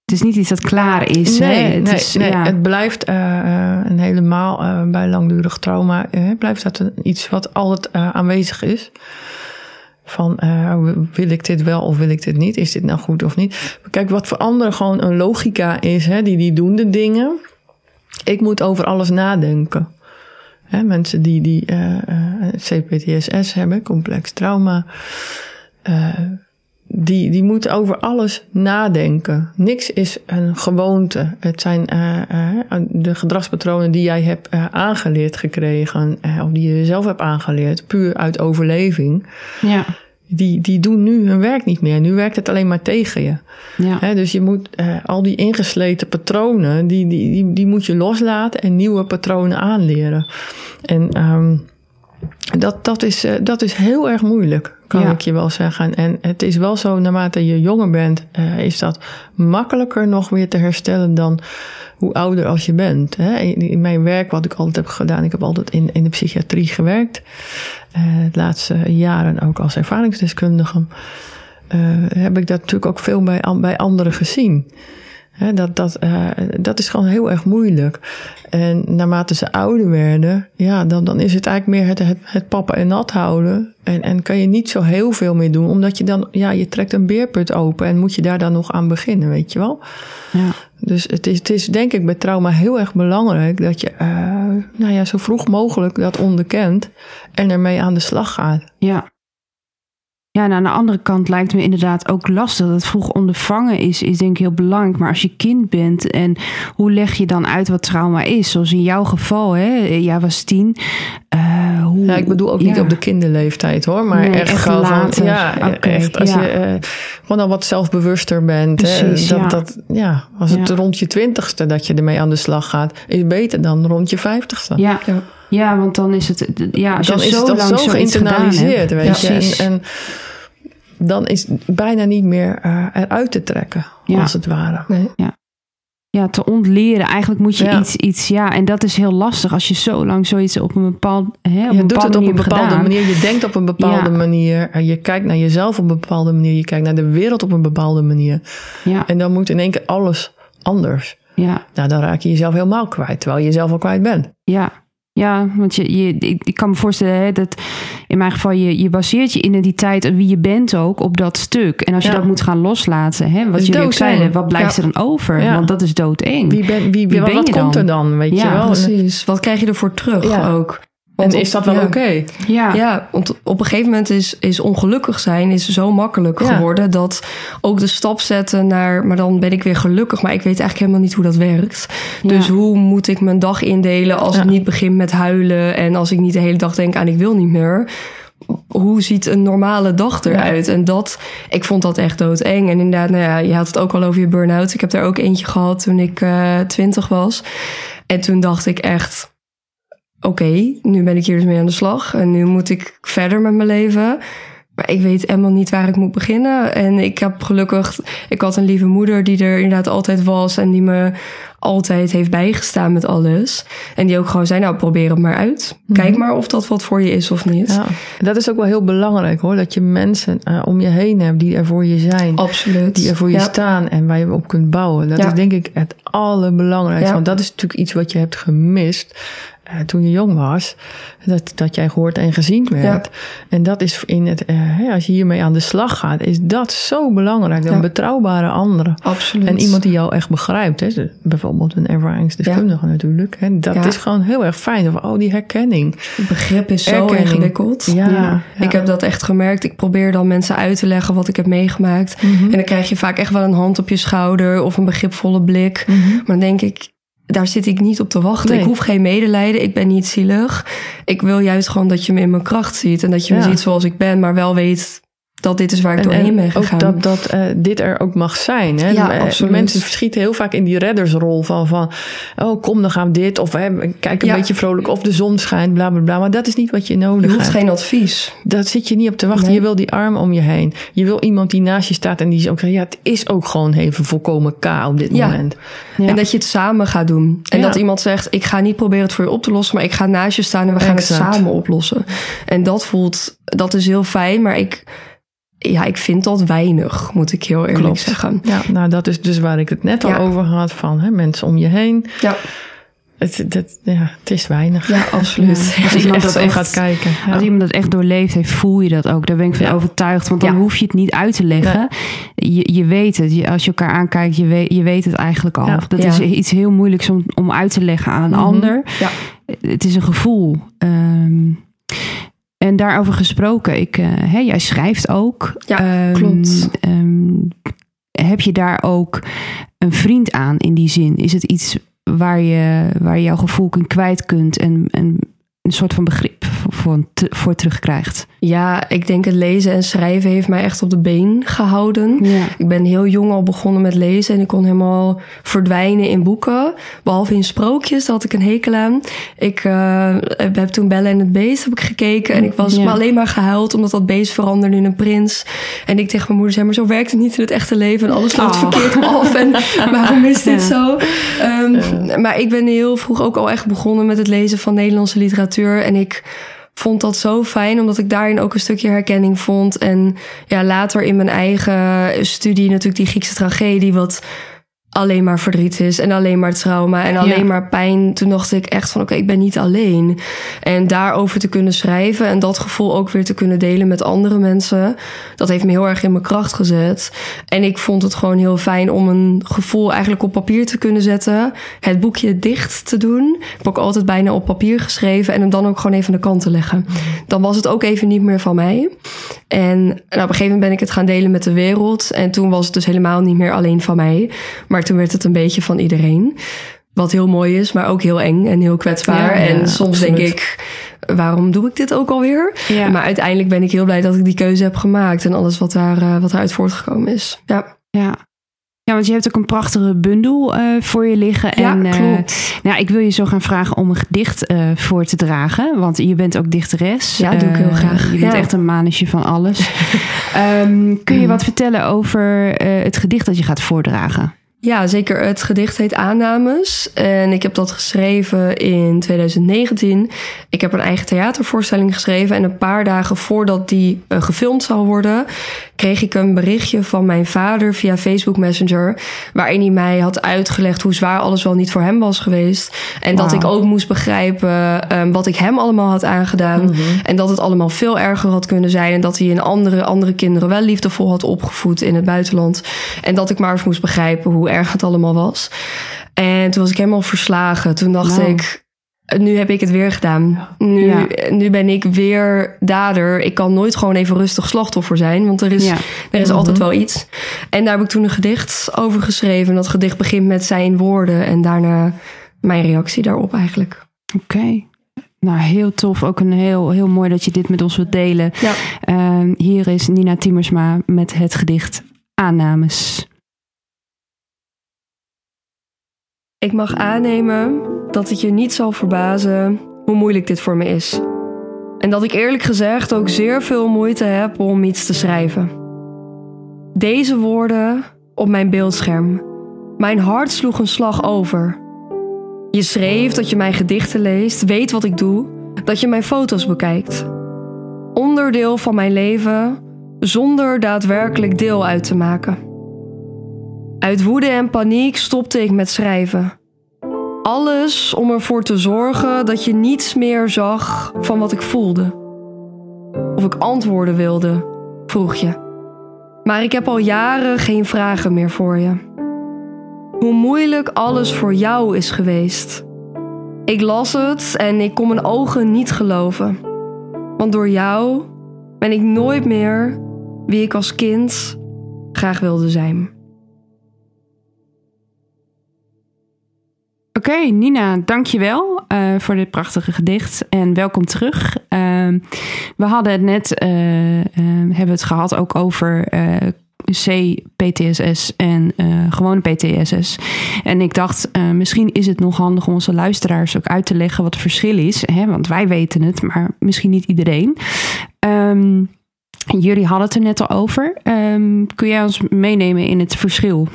het is niet iets dat klaar is. Nee, hè? het, Het, nee, is, nee, ja. het blijft en helemaal bij langdurig trauma. blijft dat een, iets wat altijd aanwezig is. Van wil ik dit wel of wil ik dit niet? Is dit nou goed of niet? Kijk, wat voor anderen gewoon een logica is, hè? Die, die doen de dingen. Ik moet over alles nadenken. Hè, mensen die, die uh, uh, CPTSS hebben, complex trauma, uh, die, die moeten over alles nadenken. Niks is een gewoonte. Het zijn de gedragspatronen die jij hebt aangeleerd gekregen, of die je zelf hebt aangeleerd, puur uit overleving. Ja. Die, die doen nu hun werk niet meer. Nu werkt het alleen maar tegen je. Ja. He, dus je moet al die ingesleten patronen, die, die, die, die moet je loslaten en nieuwe patronen aanleren. En um, dat, dat, is, dat is heel erg moeilijk, kan Ja. ik je wel zeggen. En het is wel zo, naarmate je jonger bent, uh, is dat makkelijker nog weer te herstellen dan hoe ouder als je bent. Hè? In, in mijn werk, wat ik altijd heb gedaan, ik heb altijd in, in de psychiatrie gewerkt. Uh, de laatste jaren ook als ervaringsdeskundige. Uh, heb ik dat natuurlijk ook veel bij, bij anderen gezien. He, dat, dat, uh, dat is gewoon heel erg moeilijk. En naarmate ze ouder werden, ja, dan, dan is het eigenlijk meer het, het, het pappen en nat houden. En, en kan je niet zo heel veel meer doen, omdat je dan, ja, je trekt een beerput open en moet je daar dan nog aan beginnen, weet je wel. Ja. Dus het is, het is denk ik bij trauma heel erg belangrijk dat je, uh, nou ja, zo vroeg mogelijk dat onderkent en ermee aan de slag gaat. Ja. Ja, en aan de andere kant lijkt me inderdaad ook lastig. Dat vroeg ondervangen is, is denk ik heel belangrijk. Maar als je kind bent en hoe leg je dan uit wat trauma is? Zoals in jouw geval, hè? jij was tien. Uh, hoe, ja, ik bedoel ook ja. niet op de kinderleeftijd hoor. Maar Nee, echt, echt gewoon later. ja, echt als ja. je uh, gewoon al wat zelfbewuster bent. Precies, hè, dat, ja. dat, ja, als het rond je twintigste dat je ermee aan de slag gaat, is beter dan rond je vijftigste. Ja. Ja. ja, want dan is het... Ja, als dan je is zo het lang zo geïnternaliseerd, weet je. En, en dan is het bijna niet meer uh, eruit te trekken, Ja. als het ware. Nee. ja, te ontleren. Eigenlijk moet je Ja. iets, iets, ja, en dat is heel lastig als je zo lang zoiets op een bepaald, hè, op Je een doet bepaalde het op manier een bepaalde gedaan. manier, je denkt op een bepaalde Ja. manier, en je kijkt naar jezelf op een bepaalde manier, je kijkt naar de wereld op een bepaalde manier. Ja, En dan moet in één keer alles anders. ja, Nou, dan raak je jezelf helemaal kwijt, terwijl je jezelf al kwijt bent. ja. Ja, want je, je, ik, ik kan me voorstellen hè, dat in mijn geval je, je baseert je identiteit en wie je bent ook op dat stuk. En als je Ja. dat moet gaan loslaten, hè, wat jullie ook zeiden, wat blijft Ja. er dan over? Ja. Want dat is doodeng. Wie, ben, wie, Wie wat, ben wat je komt dan? er dan, weet Ja, je wel? Precies. Wat krijg je ervoor terug Ja. Ook? en Want is dat wel ja. oké? Ja, Ja, want op een gegeven moment is, is ongelukkig zijn is zo makkelijk Ja. geworden dat ook de stap zetten naar, maar dan ben ik weer gelukkig, maar ik weet eigenlijk helemaal niet hoe dat werkt. Ja. Dus hoe moet ik mijn dag indelen als ik niet begin met huilen en als ik niet de hele dag denk aan ik wil niet meer? Hoe ziet een normale dag eruit? En dat, ik vond dat echt doodeng. En inderdaad, nou ja, je had het ook al over je burn-out. Ik heb er ook eentje gehad toen ik twintig was. En toen dacht ik echt, oké, nu ben ik hier dus mee aan de slag. En nu moet ik verder met mijn leven. Maar ik weet helemaal niet waar ik moet beginnen. En ik heb gelukkig, ik had een lieve moeder die er inderdaad altijd was. En die me altijd heeft bijgestaan met alles. En die ook gewoon zei, nou probeer het maar uit. Kijk maar of dat wat voor je is of niet. Ja, dat is ook wel heel belangrijk hoor. Dat je mensen uh, om je heen hebt die er voor je zijn. Absoluut. Die er voor je Ja. staan en waar je op kunt bouwen. Dat Ja. is denk ik het allerbelangrijkste. Want dat is natuurlijk iets wat je hebt gemist eh, toen je jong was. Dat, dat jij gehoord en gezien werd. En dat is in het, eh, als je hiermee aan de slag gaat, is dat zo belangrijk. Een Ja. betrouwbare andere. Absoluut. En iemand die jou echt begrijpt. Hè? Bijvoorbeeld een ervaringsdeskundige natuurlijk. Hè? Dat is gewoon heel erg fijn. Of, oh, die herkenning. Het begrip is zo ingewikkeld. Ja. Ik heb dat echt gemerkt. Ik probeer dan mensen uit te leggen wat ik heb meegemaakt. Mhm. En dan krijg je vaak echt wel een hand op je schouder of een begripvolle blik. Mhm. Maar dan denk ik, daar zit ik niet op te wachten. Nee. Ik hoef geen medelijden. Ik ben niet zielig. Ik wil juist gewoon dat je me in mijn kracht ziet. En dat je me ziet zoals ik ben, maar wel weet dat dit is waar ik doorheen ben gegaan. ook dat, dat eh, dit er ook mag zijn. Hè? Ja, Eh, absoluut. Mensen verschieten heel vaak in die reddersrol van, van oh kom dan gaan we dit. Of hè, kijk een Ja. beetje vrolijk of de zon schijnt, bla bla bla. Maar dat is niet wat je nodig je hoeft hebt. geen advies. Daar zit je niet op te wachten. Nee. Je wil die arm om je heen. Je wil iemand die naast je staat en die ook zegt... ja, het is ook gewoon even volkomen K op dit Ja. moment. Ja. En dat je het samen gaat doen. En dat iemand zegt, ik ga niet proberen het voor je op te lossen, maar ik ga naast je staan en we gaan Exact. het samen oplossen. En dat voelt, dat is heel fijn, maar ik, ja, ik vind dat weinig, moet ik heel eerlijk Klopt. zeggen. Ja, nou dat is dus waar ik het net al Ja. over had. Van hè, mensen om je heen. Ja, Het, dat, ja, het is weinig. ja *laughs* absoluut. Ja. Als iemand iemand dat echt- gaat kijken. Ja. Als iemand dat echt doorleefd heeft, voel je dat ook. Daar ben ik van Ja. overtuigd. Want dan hoef je het niet uit te leggen. Je, je weet het. Je, als je elkaar aankijkt, je weet, je weet het eigenlijk al. Dat is iets heel moeilijks om, om uit te leggen aan een Mhm. ander. Ja. Het is een gevoel. Ehm, en daarover gesproken, ik, hè, jij schrijft ook. Ja, Ehm, klopt. ehm, heb je daar ook een vriend aan in die zin? Is het iets waar je, waar je jouw gevoel in kwijt kunt en, en een soort van begrip voor, voor, terugkrijgt? Ja, ik denk het lezen en schrijven heeft mij echt op de been gehouden. Ja. Ik ben heel jong al begonnen met lezen en ik kon helemaal verdwijnen in boeken. Behalve in sprookjes, daar had ik een hekel aan. Ik eh, heb toen Belle en het Beest heb ik gekeken en ik was Ja. maar alleen maar gehuild omdat dat beest veranderde in een prins. En ik tegen mijn moeder zei, maar zo werkt het niet in het echte leven en alles loopt Oh. verkeerd af en *laughs* waarom is dit Ja. zo? Ehm, Maar ik ben heel vroeg ook al echt begonnen met het lezen van Nederlandse literatuur en ik vond dat zo fijn, omdat ik daarin ook een stukje herkenning vond. En ja, later in mijn eigen studie natuurlijk die Griekse tragedie, wat alleen maar verdriet is en alleen maar trauma en alleen Ja. maar pijn. Toen dacht ik echt van oké, ik ben niet alleen. En daarover te kunnen schrijven en dat gevoel ook weer te kunnen delen met andere mensen, dat heeft me heel erg in mijn kracht gezet. En ik vond het gewoon heel fijn om een gevoel eigenlijk op papier te kunnen zetten, het boekje dicht te doen. Ik heb ook altijd bijna op papier geschreven en hem dan ook gewoon even aan de kant te leggen. Dan was het ook even niet meer van mij. En nou, op een gegeven moment ben ik het gaan delen met de wereld. En toen was het dus helemaal niet meer alleen van mij. Maar toen werd het een beetje van iedereen. Wat heel mooi is, maar ook heel eng en heel kwetsbaar. Ja, ja, en soms absoluut. denk ik, waarom doe ik dit ook alweer? Ja. Maar uiteindelijk ben ik heel blij dat ik die keuze heb gemaakt. En alles wat, daar, eh, wat daaruit voortgekomen is. Ja, Ja. ja, want je hebt ook een prachtige bundel eh, voor je liggen. ja en, eh, klopt. nou, ik wil je zo gaan vragen om een gedicht voor te dragen. Want je bent ook dichteres. Ja, doe ik heel graag. Je bent Ja. echt een manusje van alles. *laughs* Ehm, kun je wat vertellen over het gedicht dat je gaat voordragen? Ja, zeker. Het gedicht heet Aannames. En ik heb dat geschreven in 2019. Ik heb een eigen theatervoorstelling geschreven. En een paar dagen voordat die eh, gefilmd zou worden, kreeg ik een berichtje van mijn vader via Facebook Messenger. Waarin hij mij had uitgelegd hoe zwaar alles wel niet voor hem was geweest. En dat ik ook moest begrijpen eh, wat ik hem allemaal had aangedaan. En dat het allemaal veel erger had kunnen zijn. En dat hij een andere, andere kinderen wel liefdevol had opgevoed in het buitenland. En dat ik maar eens moest begrijpen hoe erg het allemaal was. En toen was ik helemaal verslagen. Toen dacht Nou. ik, nu heb ik het weer gedaan. Nu, Ja. nu ben ik weer dader. Ik kan nooit gewoon even rustig slachtoffer zijn. Want er is, Ja. er is altijd wel iets. En daar heb ik toen een gedicht over geschreven. En dat gedicht begint met zijn woorden. En daarna mijn reactie daarop eigenlijk. Oké. Nou, heel tof. Ook een heel, heel mooi dat je dit met ons wilt delen. Ja. Ehm, hier is Nina Timmersma met het gedicht Aannames. Ik mag aannemen dat het je niet zal verbazen hoe moeilijk dit voor me is. En dat ik eerlijk gezegd ook zeer veel moeite heb om iets te schrijven. Deze woorden op mijn beeldscherm. Mijn hart sloeg een slag over. Je schreef dat je mijn gedichten leest, weet wat ik doe, dat je mijn foto's bekijkt. Onderdeel van mijn leven zonder daadwerkelijk deel uit te maken. Uit woede en paniek stopte ik met schrijven. Alles om ervoor te zorgen dat je niets meer zag van wat ik voelde. Of ik antwoorden wilde, vroeg je. Maar ik heb al jaren geen vragen meer voor je. Hoe moeilijk alles voor jou is geweest. Ik las het en ik kon mijn ogen niet geloven. Want door jou ben ik nooit meer wie ik als kind graag wilde zijn. Oké, Nina, dankjewel uh, voor dit prachtige gedicht en welkom terug. Uh, we hadden het net, uh, hebben het gehad ook over C-PTSS en gewone PTSS. En ik dacht, misschien is het nog handig om onze luisteraars ook uit te leggen wat het verschil is. Hè? Want wij weten het, maar misschien niet iedereen. Um, jullie hadden het er net al over. Kun jij ons meenemen in het verschil?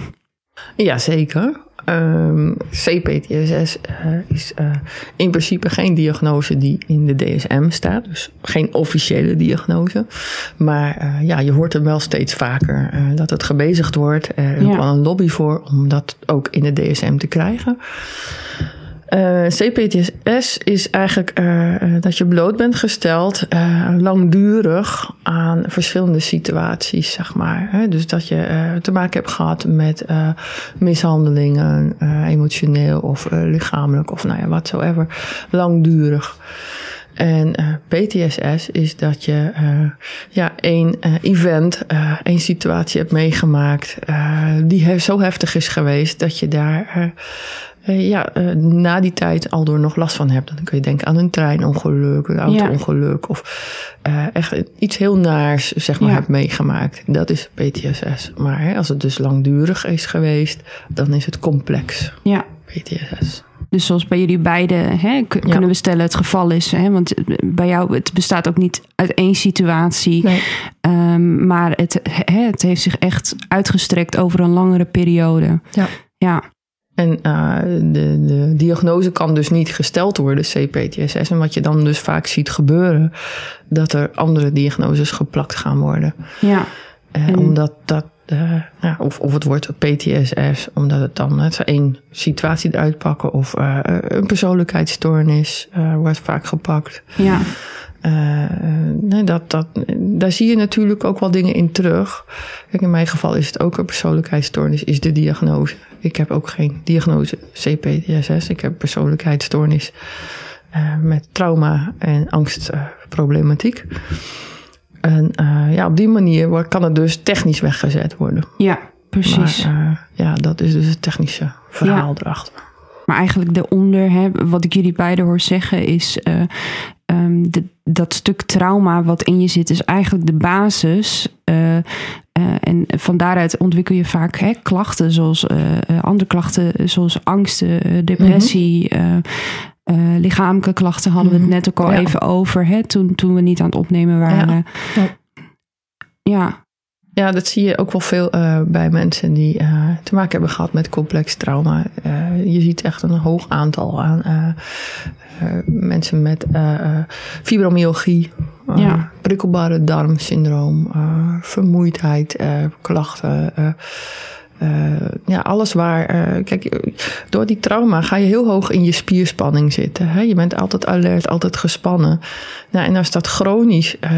Ja, zeker. Um, CPTSS uh, is uh, in principe geen diagnose die in de DSM staat. Dus geen officiële diagnose. Maar uh, ja, je hoort er wel steeds vaker dat het gebezigd wordt. Er is ja. wel een lobby voor om dat ook in de DSM te krijgen. Uh, CPTSS is eigenlijk uh, dat je bloot bent gesteld langdurig aan verschillende situaties, zeg maar. Hè? Dus dat je te maken hebt gehad met mishandelingen, emotioneel of lichamelijk of nou ja, watsoever, langdurig. En PTSS is dat je ja, één event, één situatie hebt meegemaakt die zo heftig is geweest dat je daar uh, ja, uh, na die tijd al door nog last van hebt. Dan kun je denken aan een treinongeluk, een auto-ongeluk. Of uh, echt iets heel naars, zeg maar, ja. hebt meegemaakt. Dat is PTSS. Maar hè, als het dus langdurig is geweest, dan is het complex. Ja. PTSS. Dus zoals bij jullie beiden hè, kunnen ja. we stellen het geval is. Hè, want bij jou, het bestaat ook niet uit één situatie. Nee. Um, maar het, hè, het heeft zich echt uitgestrekt over een langere periode. Ja. Ja. En uh, de, de diagnose kan dus niet gesteld worden, CPTSS. En wat je dan dus vaak ziet gebeuren, dat er andere diagnoses geplakt gaan worden. Ja. Uh, en... Omdat dat, uh, ja, of, of het wordt PTSS, omdat het dan het één situatie eruit pakken. Of een persoonlijkheidsstoornis wordt vaak gepakt. Ja. Uh, nee, dat, dat, daar zie je natuurlijk ook wel dingen in terug. Kijk, in mijn geval is het ook een persoonlijkheidsstoornis, is de diagnose. Ik heb ook geen diagnose CPTSS. Ik heb persoonlijkheidsstoornis uh, met trauma en angstproblematiek. Uh, en ja, op die manier kan het dus technisch weggezet worden. Ja, precies. Maar, ja, dat is dus het technische verhaal ja. erachter. Maar eigenlijk daaronder, hè, wat ik jullie beiden hoor zeggen, is uh, um, de, dat stuk trauma wat in je zit, is eigenlijk de basis. Uh, uh, en van daaruit ontwikkel je vaak hè, klachten, zoals andere klachten, zoals angst, depressie. Mm -hmm. lichamelijke klachten hadden we het net ook al ja. even over, hè, toen, toen we niet aan het opnemen waren. Ja. ja. Ja, dat zie je ook wel veel uh, bij mensen die uh, te maken hebben gehad met complex trauma. Uh, je ziet echt een hoog aantal aan mensen met fibromyalgie, ja. prikkelbare darmsyndroom, vermoeidheid, klachten. Uh, ja, alles waar. Uh, kijk, door die trauma ga je heel hoog in je spierspanning zitten. Hè? Je bent altijd alert, altijd gespannen. Nou, en als dat chronisch uh,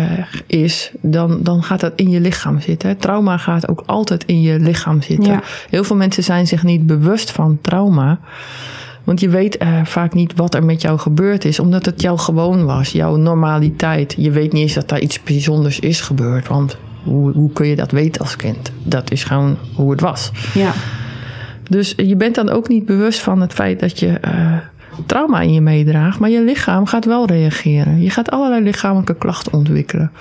is, dan, dan gaat dat in je lichaam zitten. Trauma gaat ook altijd in je lichaam zitten. Ja. Heel veel mensen zijn zich niet bewust van trauma. Want je weet vaak niet wat er met jou gebeurd is, omdat het jou gewoon was, jouw normaliteit. Je weet niet eens dat daar iets bijzonders is gebeurd, want hoe, hoe kun je dat weten als kind? Dat is gewoon hoe het was. Ja. Dus je bent dan ook niet bewust van het feit dat je uh, trauma in je meedraagt, maar je lichaam gaat wel reageren. Je gaat allerlei lichamelijke klachten ontwikkelen.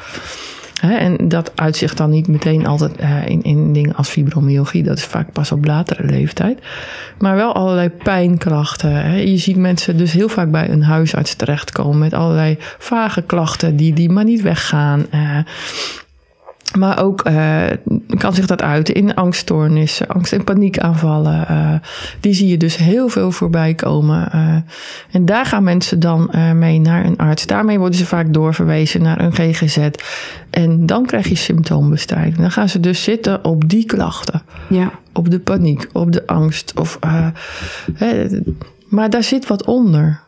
Hè, en dat uitzicht dan niet meteen altijd uh, in, in dingen als fibromyalgie. Dat is vaak pas op latere leeftijd. Maar wel allerlei pijnklachten. Hè. Je ziet mensen dus heel vaak bij een huisarts terechtkomen met allerlei vage klachten die, die maar niet weggaan. Uh, maar ook uh, kan zich dat uiten in angststoornissen, angst- en paniekaanvallen. Uh, die zie je dus heel veel voorbij komen. Uh, en daar gaan mensen dan mee naar een arts. Daarmee worden ze vaak doorverwezen naar een GGZ. En dan krijg je symptoombestrijding. Dan gaan ze dus zitten op die klachten. Ja. Op de paniek, op de angst. Of, hè, maar daar zit wat onder.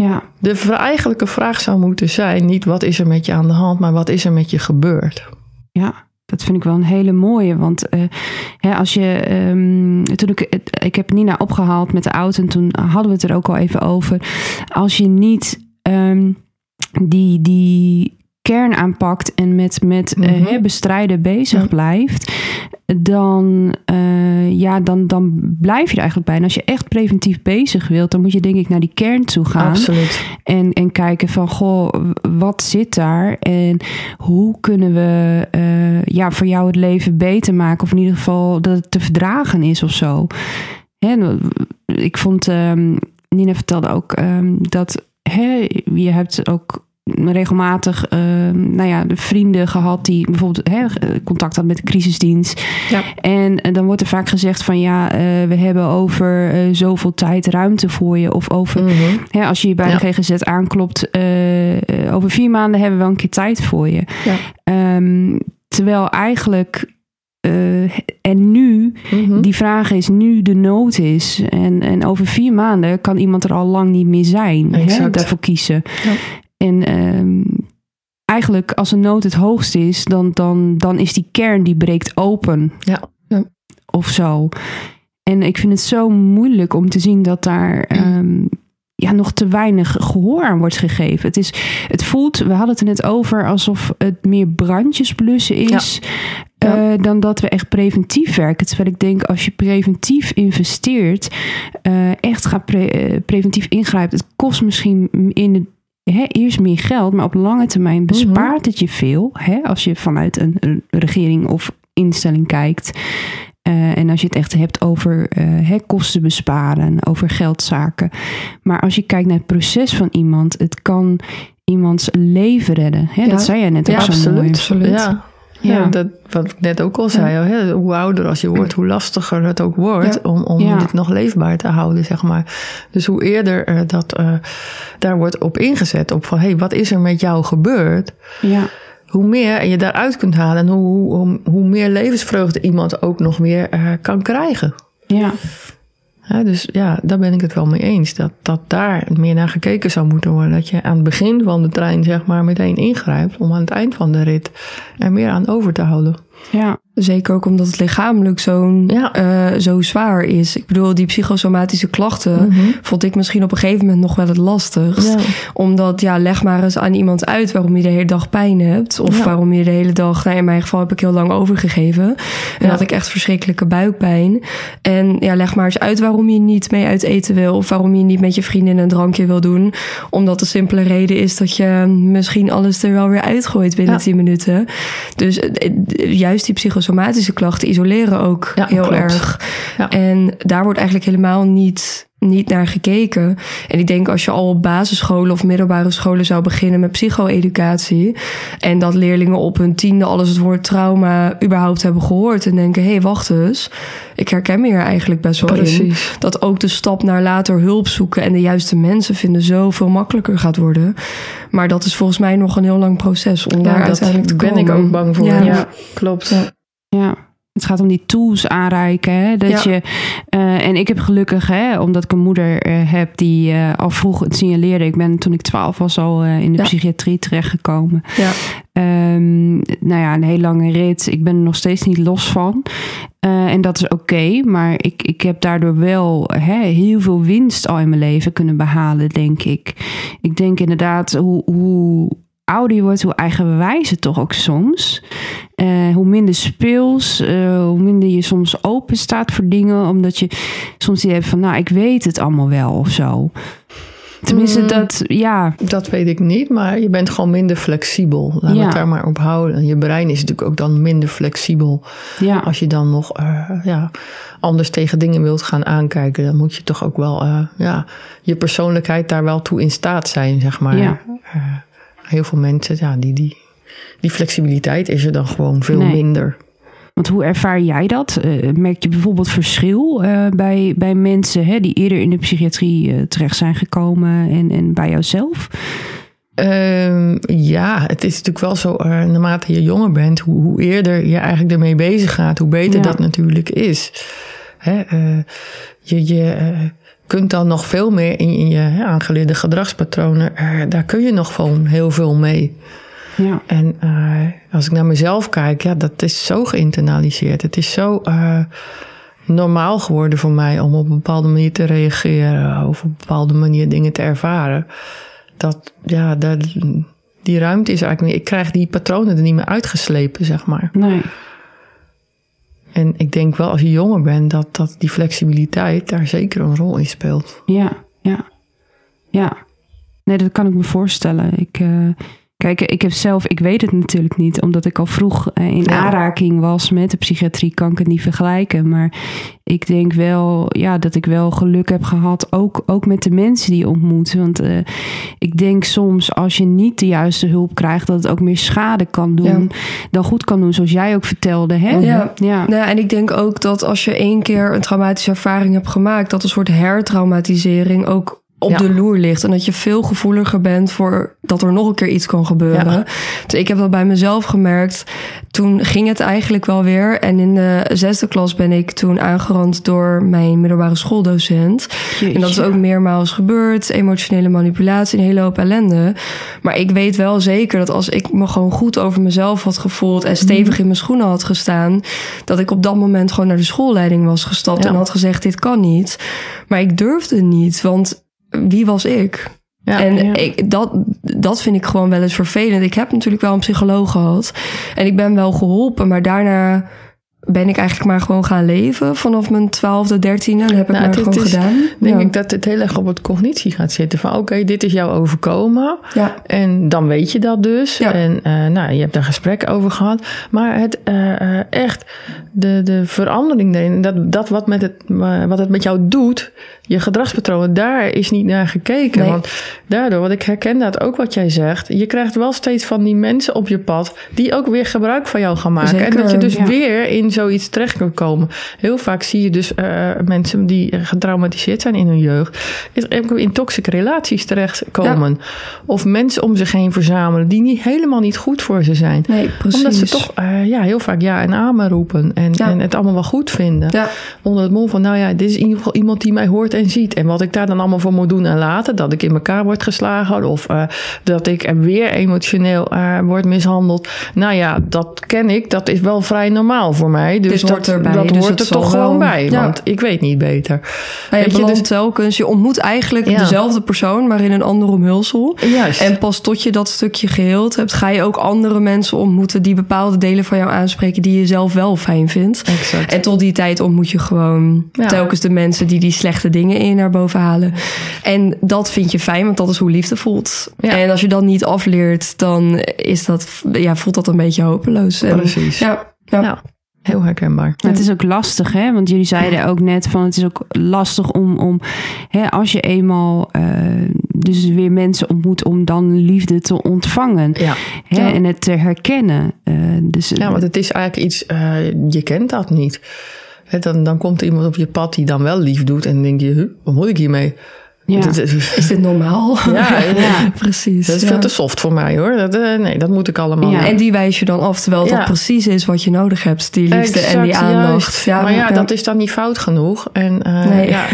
Ja. De eigenlijke vraag zou moeten zijn: niet wat is er met je aan de hand, maar wat is er met je gebeurd? Ja, dat vind ik wel een hele mooie. Want uh, hè, als je. Um, toen ik, ik heb Nina opgehaald met de auto en toen hadden we het er ook al even over. Als je niet um, die, die kern aanpakt en met, met mm -hmm. uh, bestrijden bezig ja. blijft, dan, uh, ja, dan, dan blijf je er eigenlijk bij. En als je echt preventief bezig wilt, dan moet je denk ik naar die kern toe gaan. Absoluut. En, en kijken van, goh, wat zit daar? En hoe kunnen we uh, ja, voor jou het leven beter maken? Of in ieder geval dat het te verdragen is of zo. Hè, ik vond, um, Nina vertelde ook um, dat hè, je hebt ook regelmatig uh, nou ja, de vrienden gehad die bijvoorbeeld hè, contact hadden met de crisisdienst. Ja. En, en, dan wordt er vaak gezegd van ja, uh, we hebben over uh, zoveel tijd ruimte voor je. Of over, Mhm. hè, als je je bij Ja. de GGZ aanklopt, over vier maanden hebben we wel een keer tijd voor je. Ja. Um, terwijl eigenlijk uh, en nu Mhm. die vraag is, nu de nood is. En, en over vier maanden kan iemand er al lang niet meer zijn. Hè, daarvoor kiezen. Ja. En um, eigenlijk als een nood het hoogst is, dan, dan, dan is die kern die breekt open. Ja. Ja. Of zo. En ik vind het zo moeilijk om te zien dat daar um, ja, nog te weinig gehoor aan wordt gegeven. Het, is, het voelt, we hadden het er net over, alsof het meer brandjes blussen is. Ja. Uh, dan dat we echt preventief werken. Terwijl ik denk, als je preventief investeert, uh, echt gaat pre uh, preventief ingrijpen, het kost misschien in de He, eerst meer geld, maar op lange termijn bespaart Mhm. het je veel. He, als je vanuit een, een regering of instelling kijkt. Uh, en als je het echt hebt over uh, kosten besparen, over geldzaken. Maar als je kijkt naar het proces van iemand, het kan iemands leven redden. Ja. Dat zei jij net ook Ja, zo absoluut. mooi. Absoluut. Ja. Ja, Ja. dat, wat ik net ook al zei, hè, hoe ouder als je wordt, hoe lastiger het ook wordt Ja. om, om dit nog leefbaar te houden, zeg maar. Dus hoe eerder eh, dat eh, daar wordt op ingezet, op van hé, hey, wat is er met jou gebeurd? Ja, Hoe meer je daaruit kunt halen en hoe, hoe, hoe meer levensvreugde iemand ook nog weer eh, kan krijgen. ja, Dus ja, daar ben ik het wel mee eens. Dat, dat daar meer naar gekeken zou moeten worden. Dat je aan het begin van de trein, zeg maar, meteen ingrijpt om aan het eind van de rit er meer aan over te houden. Ja, Zeker ook omdat het lichamelijk zo'n, Ja. eh, zo zwaar is. Ik bedoel, die psychosomatische klachten Mhm. vond ik misschien op een gegeven moment nog wel het lastigst. Ja. Omdat, ja, leg maar eens aan iemand uit waarom je de hele dag pijn hebt. Of Ja. waarom je de hele dag, nou in mijn geval heb ik heel lang overgegeven. En Ja. had ik echt verschrikkelijke buikpijn. En ja, leg maar eens uit waarom je niet mee uit eten wil. Of waarom je niet met je vriendin een drankje wil doen. Omdat de simpele reden is dat je misschien alles er wel weer uitgooit binnen Ja. 10 minuten. Dus eh, eh, juist die psychosomatische klachten isoleren ook Ja, heel klopt. erg. Ja. En daar wordt eigenlijk helemaal niet, niet naar gekeken. En ik denk als je al op basisscholen of middelbare scholen zou beginnen met psycho-educatie. En dat leerlingen op hun tiende alles het woord trauma überhaupt hebben gehoord. En denken, hé, hey, wacht eens. Ik herken me hier eigenlijk best wel in. Precies. Dat ook de stap naar later hulp zoeken en de juiste mensen vinden zoveel makkelijker gaat worden. Maar dat is volgens mij nog een heel lang proces om daar Ja, uiteindelijk te dat ben komen. ik ook bang voor. Ja. Ja, klopt. Ja. ja. Het gaat om die tools aanreiken. Hè? Dat Ja. je, uh, en ik heb gelukkig, hè, omdat ik een moeder uh, heb die uh, al vroeg het signaleerde. Ik ben toen ik twaalf was al in de Ja. psychiatrie terechtgekomen. Ja. Um, nou ja, een hele lange rit. Ik ben er nog steeds niet los van. Uh, en dat is oké, okay, maar ik, ik heb daardoor wel hè, heel veel winst al in mijn leven kunnen behalen, denk ik. Ik denk inderdaad hoe, hoe ouder je wordt, hoe eigenwijs het toch ook soms. Uh, hoe minder speels, uh, hoe minder je soms open staat voor dingen, omdat je soms die hebt van, nou, ik weet het allemaal wel of zo. Tenminste, Mm. dat, ja, Dat weet ik niet, maar je bent gewoon minder flexibel. Laten we Ja. het daar maar op houden. En je brein is natuurlijk ook dan minder flexibel. ja, Als je dan nog eh, ja, anders tegen dingen wilt gaan aankijken, dan moet je toch ook wel eh, ja, je persoonlijkheid daar wel toe in staat zijn, zeg maar. Ja. Eh, heel veel mensen, ja, die, die, die flexibiliteit is er dan gewoon veel Nee. minder. Want hoe ervaar jij dat? Eh, merk je bijvoorbeeld verschil eh, bij, bij mensen hè, die eerder in de psychiatrie eh, terecht zijn gekomen en, en bij jouzelf? Ehm, ja, het is natuurlijk wel zo, naarmate je jonger bent, hoe, hoe eerder je eigenlijk ermee bezig gaat, hoe beter Ja. dat natuurlijk is. Hè, je je kunt dan nog veel meer in, in je hè, aangeleerde gedragspatronen, daar kun je nog gewoon heel veel mee. Ja, En eh, als ik naar mezelf kijk, ja, dat is zo geïnternaliseerd. Het is zo eh, normaal geworden voor mij om op een bepaalde manier te reageren of op een bepaalde manier dingen te ervaren. Dat, ja, dat, die ruimte is eigenlijk niet. Ik krijg die patronen er niet meer uitgeslepen, zeg maar. nee. En ik denk wel als je jonger bent dat, dat die flexibiliteit daar zeker een rol in speelt. Ja, ja, ja. Nee, dat kan ik me voorstellen. Ik, eh, kijk, ik heb zelf, ik weet het natuurlijk niet, omdat ik al vroeg eh, in Ja. aanraking was met de psychiatrie, kan ik het niet vergelijken. Maar ik denk wel, ja, dat ik wel geluk heb gehad, ook, ook met de mensen die je ontmoet. Want eh, ik denk soms, als je niet de juiste hulp krijgt, dat het ook meer schade kan doen dan goed kan doen, zoals jij ook vertelde. Hè? Ja. ja. Nou, en ik denk ook dat als je één keer een traumatische ervaring hebt gemaakt, dat een soort hertraumatisering ook op Ja. de loer ligt. En dat je veel gevoeliger bent voor dat er nog een keer iets kan gebeuren. Ja. Dus ik heb dat bij mezelf gemerkt. Toen ging het eigenlijk wel weer. En in de zesde klas ben ik toen aangerand door mijn middelbare schooldocent. En dat is ook meermaals gebeurd. Emotionele manipulatie, een hele hoop ellende. Maar ik weet wel zeker dat als ik me gewoon goed over mezelf had gevoeld... en stevig in mijn schoenen had gestaan... dat ik op dat moment gewoon naar de schoolleiding was gestapt... Ja. en had gezegd, dit kan niet. Maar ik durfde niet, want wie was ik? Ja, en ja. Ik, dat, dat vind ik gewoon wel eens vervelend. Ik heb natuurlijk wel een psycholoog gehad. En ik ben wel geholpen, maar daarna ben ik eigenlijk maar gewoon gaan leven. Vanaf mijn twaalfde, dertiende. Dat heb ik Nou, maar gewoon is- gedaan. denk ja. ik dat het heel erg op het cognitie gaat zitten. Van oké, dit is jou overkomen. Ja. En dan weet je dat dus. Ja. En eh, nou, je hebt daar gesprek over gehad. Maar het eh, eh, echt, de, de verandering erin, dat, dat wat, met het, wat het met jou doet, je gedragspatronen, daar is niet naar gekeken. Nee. Want daardoor, want ik herken dat ook wat jij zegt, je krijgt wel steeds van die mensen op je pad die ook weer gebruik van jou gaan maken. en dat je dus weer in zoiets terecht kan komen. Heel vaak zie je dus eh, mensen die getraumatiseerd zijn in hun jeugd, in toxische relaties terechtkomen. Of mensen om zich heen verzamelen die niet, helemaal niet goed voor ze zijn. Nee, precies. Omdat ze toch eh, ja, heel vaak ja en amen roepen en, Ja. en het allemaal wel goed vinden. Ja, Onder het mom van, nou ja, dit is in ieder geval iemand die mij hoort en ziet. En wat ik daar dan allemaal voor moet doen en laten. Dat ik in elkaar word geslagen of eh, dat ik er weer emotioneel word mishandeld. Nou ja, dat ken ik. Dat is wel vrij normaal voor mij. Dus dat, hoort erbij, dat dus hoort het er toch wel- gewoon bij. Ja. Want ik weet niet beter. Nou, je dus- telkens, je ontmoet eigenlijk Ja. dezelfde persoon, maar in een ander omhulsel. Juist. En pas tot je dat stukje geheeld hebt, ga je ook andere mensen ontmoeten die bepaalde delen van jou aanspreken die je zelf wel fijn vindt. Exact. En tot die tijd ontmoet je gewoon Ja. telkens de mensen die die slechte dingen in naar boven halen. En dat vind je fijn, want dat is hoe liefde voelt. En als je dat niet afleert, dan is dat, ja, voelt dat een beetje hopeloos. En, Precies. Ja, ja. Ja, heel herkenbaar. Het is ook lastig, hè? Want jullie zeiden ook net van het is ook lastig om, om hè, als je eenmaal eh, dus weer mensen ontmoet, om dan liefde te ontvangen Ja. hè, Ja. en het te herkennen. Eh, dus, Ja, want het is eigenlijk iets, eh, je kent dat niet. Hè, dan, dan komt er iemand op je pad die dan wel lief doet en dan denk je, huh, wat moet ik hiermee? Ja. Is- Is dit normaal? ja, *laughs* Ja. precies. dat is ja. veel te soft voor mij hoor. Dat, eh, nee, dat moet ik allemaal. Ja. En die wijs je dan af, terwijl Ja. dat precies is wat je nodig hebt. Die liefde en die aandacht. maar ja, dat is dan niet fout genoeg. En eh, Nee. ja,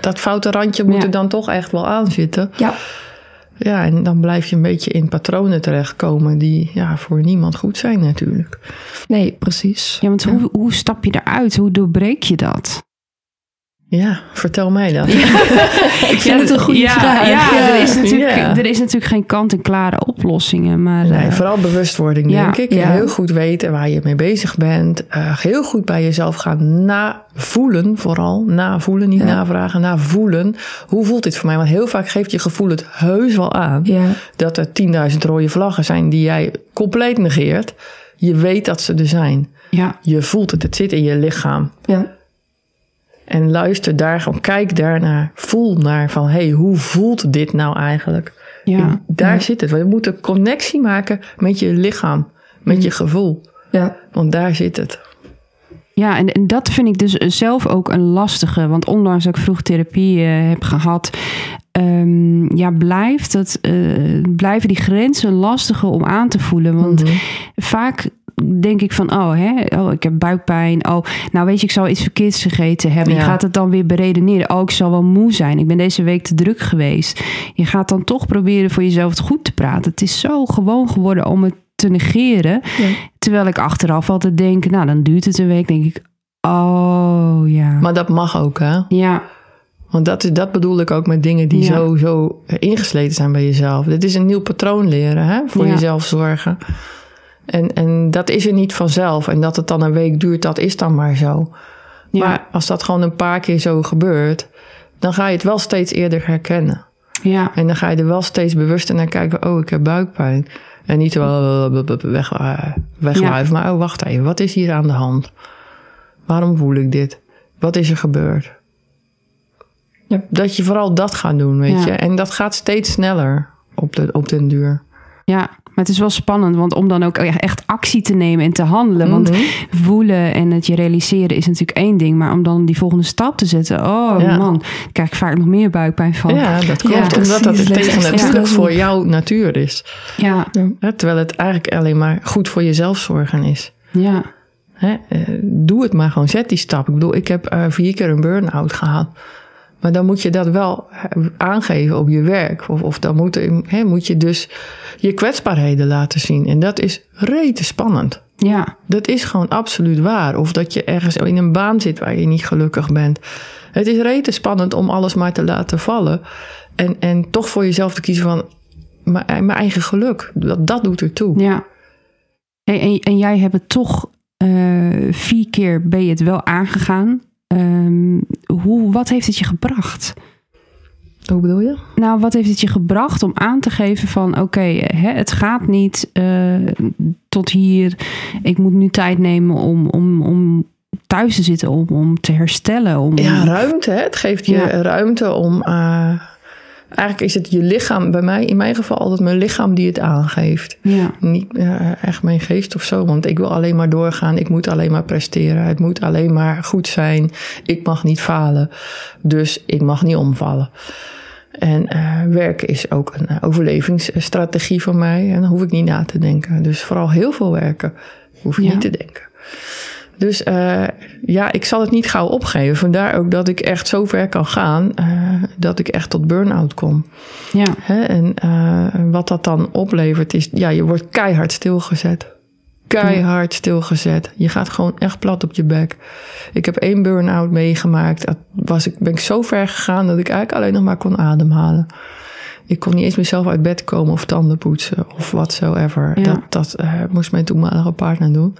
dat foute randje moet Ja. er dan toch echt wel aan zitten. Ja, Ja, en dan blijf je een beetje in patronen terechtkomen die ja, voor niemand goed zijn natuurlijk. nee, precies. Ja, want Hoe, hoe stap je eruit? Hoe doorbreek je dat? Ja, vertel mij dat. *laughs* ik vind het een goede ja, vraag. Ja, Er, is natuurlijk, Ja. er is natuurlijk geen kant-en-klare oplossingen. Maar, Nee, eh, vooral bewustwording, ja, denk ik. ja. Heel goed weten waar je mee bezig bent. Eh, heel goed bij jezelf gaan navoelen, vooral. Navoelen, niet Ja. navragen, navoelen. Hoe voelt dit voor mij? Want heel vaak geeft je gevoel het heus wel aan. Ja, Dat er 10.000 rode vlaggen zijn die jij compleet negeert. Je weet dat ze er zijn. ja, Je voelt het, het zit in je lichaam. ja, En luister daar gewoon, kijk daarnaar. Voel naar van, hey, hoe voelt dit nou eigenlijk? ja, Daar zit het. We moeten connectie maken met je lichaam, met je gevoel. ja, Want daar zit het. Ja, en, en dat vind ik dus zelf ook een lastige. Want ondanks dat ik vroeg therapie eh, heb gehad, ehm, ja, blijft het, eh, blijven die grenzen lastiger om aan te voelen. Want Mhm. vaak denk ik van, oh, hè, oh, ik heb buikpijn. Oh, nou weet je, ik zal iets verkeerds gegeten hebben. Je Ja. gaat het dan weer beredeneren. Oh, ik zal wel moe zijn. Ik ben deze week te druk geweest. Je gaat dan toch proberen voor jezelf het goed te praten. Het is zo gewoon geworden om het te negeren. ja. Terwijl ik achteraf altijd denk, nou dan duurt het een week, denk ik, oh ja. Maar dat mag ook, hè? Ja, Want dat, is, dat bedoel ik ook met dingen die Ja. zo, zo ingesleten zijn bij jezelf. Dit is een nieuw patroon leren, hè? Voor Ja. jezelf zorgen. En, en dat is er niet vanzelf. En dat het dan een week duurt, dat is dan maar zo. ja, Maar als dat gewoon een paar keer zo gebeurt, dan ga je het wel steeds eerder herkennen. ja, En dan ga je er wel steeds bewuster naar kijken. Oh, ik heb buikpijn. En niet wel weg, eh, wegwuiven. Maar oh, wacht even. Wat is hier aan de hand? Waarom voel ik dit? Wat is er gebeurd? Ja. Dat je vooral dat gaat doen, weet Ja. je. En dat gaat steeds sneller op, de, op den duur. ja. Maar het is wel spannend, want om dan ook echt actie te nemen en te handelen. Want Mhm. voelen en het je realiseren is natuurlijk één ding. Maar om dan die volgende stap te zetten, oh Ja. man, krijg ik vaak nog meer buikpijn van. Ja, dat klopt. Ja, omdat dat het Leg tegen extra natuurlijk toe. voor jouw natuur is. ja, terwijl het eigenlijk alleen maar goed voor jezelf zorgen is. ja, Hè, eh, doe het maar gewoon. Zet die stap. Ik bedoel, ik heb eh, vier keer een burn-out gehad. Maar dan moet je dat wel eh, aangeven op je werk. Of, of dan moet, moet je dus je kwetsbaarheden laten zien. En dat is rete spannend. ja, Dat is gewoon absoluut waar. Of dat je ergens in een baan zit waar je niet gelukkig bent. Het is rete spannend om alles maar te laten vallen. En, en toch voor jezelf te kiezen van mijn, mijn eigen geluk. Dat, dat doet ertoe. ja. Hey, en, en jij hebt het toch eh, vier keer ben je het wel aangegaan. Ehm, hoe, wat heeft het je gebracht? Hoe bedoel je? Nou, wat heeft het je gebracht om aan te geven van... oké, het gaat niet eh, tot hier. Ik moet nu tijd nemen om, om, om thuis te zitten, om, om te herstellen. Om, Ja, ruimte. Hè? Het geeft je Ja. ruimte om. eh, eigenlijk is het je lichaam, bij mij in mijn geval altijd mijn lichaam die het aangeeft. ja, Niet eh, echt mijn geest of zo, want ik wil alleen maar doorgaan. Ik moet alleen maar presteren. Het moet alleen maar goed zijn. Ik mag niet falen. Dus ik mag niet omvallen. En eh, werken is ook een eh, overlevingsstrategie voor mij. En dan hoef ik niet na te denken. Dus vooral heel veel werken. Hoef ik Ja. niet te denken. Dus eh, ja, ik zal het niet gauw opgeven. Vandaar ook dat ik echt zo ver kan gaan eh, dat ik echt tot burn-out kom. ja, Hè? En eh, wat dat dan oplevert is, ja, je wordt keihard stilgezet. Keihard stilgezet. Je gaat gewoon echt plat op je bek. Ik heb één burn-out meegemaakt. Dat was ik, ben ik zo ver gegaan dat ik eigenlijk alleen nog maar kon ademhalen. Ik kon niet eens mezelf uit bed komen of tanden poetsen of whatsoever. Ja. Dat, dat moest mijn toenmalige partner doen.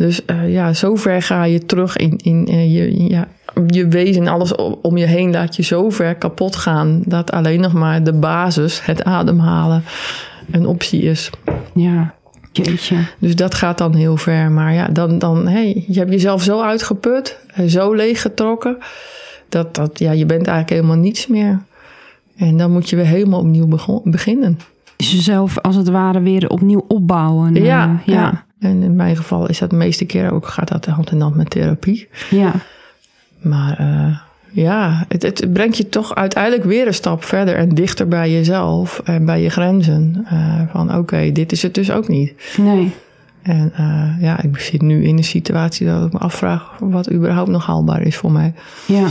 Dus eh, ja, zo ver ga je terug in, in eh, je, ja, je wezen. Alles om je heen laat je zo ver kapot gaan... dat alleen nog maar de basis, het ademhalen, een optie is. ja. Jeetje. Dus dat gaat dan heel ver. Maar ja, dan, dan hey, je hebt jezelf zo uitgeput, eh, zo leeggetrokken... dat, dat ja, je bent eigenlijk helemaal niets meer. En dan moet je weer helemaal opnieuw beginnen. Dus jezelf als het ware weer opnieuw opbouwen. ja. ja, En in mijn geval is dat de meeste keren ook, gaat dat hand in hand met therapie. ja. Maar eh, ja, het, het brengt je toch uiteindelijk weer een stap verder en dichter bij jezelf en bij je grenzen. Eh, van oké, dit is het dus ook niet. Nee. En eh, ja, ik zit nu in een situatie dat ik me afvraag wat überhaupt nog haalbaar is voor mij. Ja.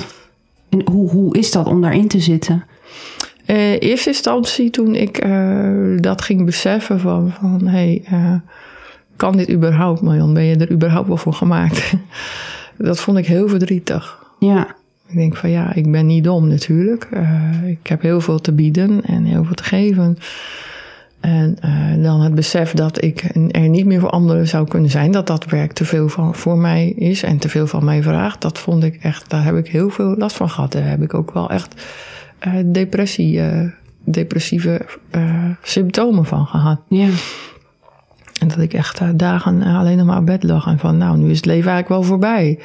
En hoe, hoe is dat om daarin te zitten? In eerste instantie toen ik dat ging beseffen van, van hé, hey, kan dit überhaupt Marjan? Ben je er überhaupt wel voor gemaakt? *laughs* dat vond ik heel verdrietig. Ja, Ik denk van ja, ik ben niet dom natuurlijk. Uh, ik heb heel veel te bieden en heel veel te geven. En uh, dan het besef dat ik er niet meer voor anderen zou kunnen zijn, dat dat werk te veel van, voor mij is en te veel van mij vraagt, dat vond ik echt, daar heb ik heel veel last van gehad. Daar heb ik ook wel echt uh, depressie, depressieve symptomen van gehad. Ja. En dat ik echt dagen alleen nog maar op bed lag en van, nou, nu is het leven eigenlijk wel voorbij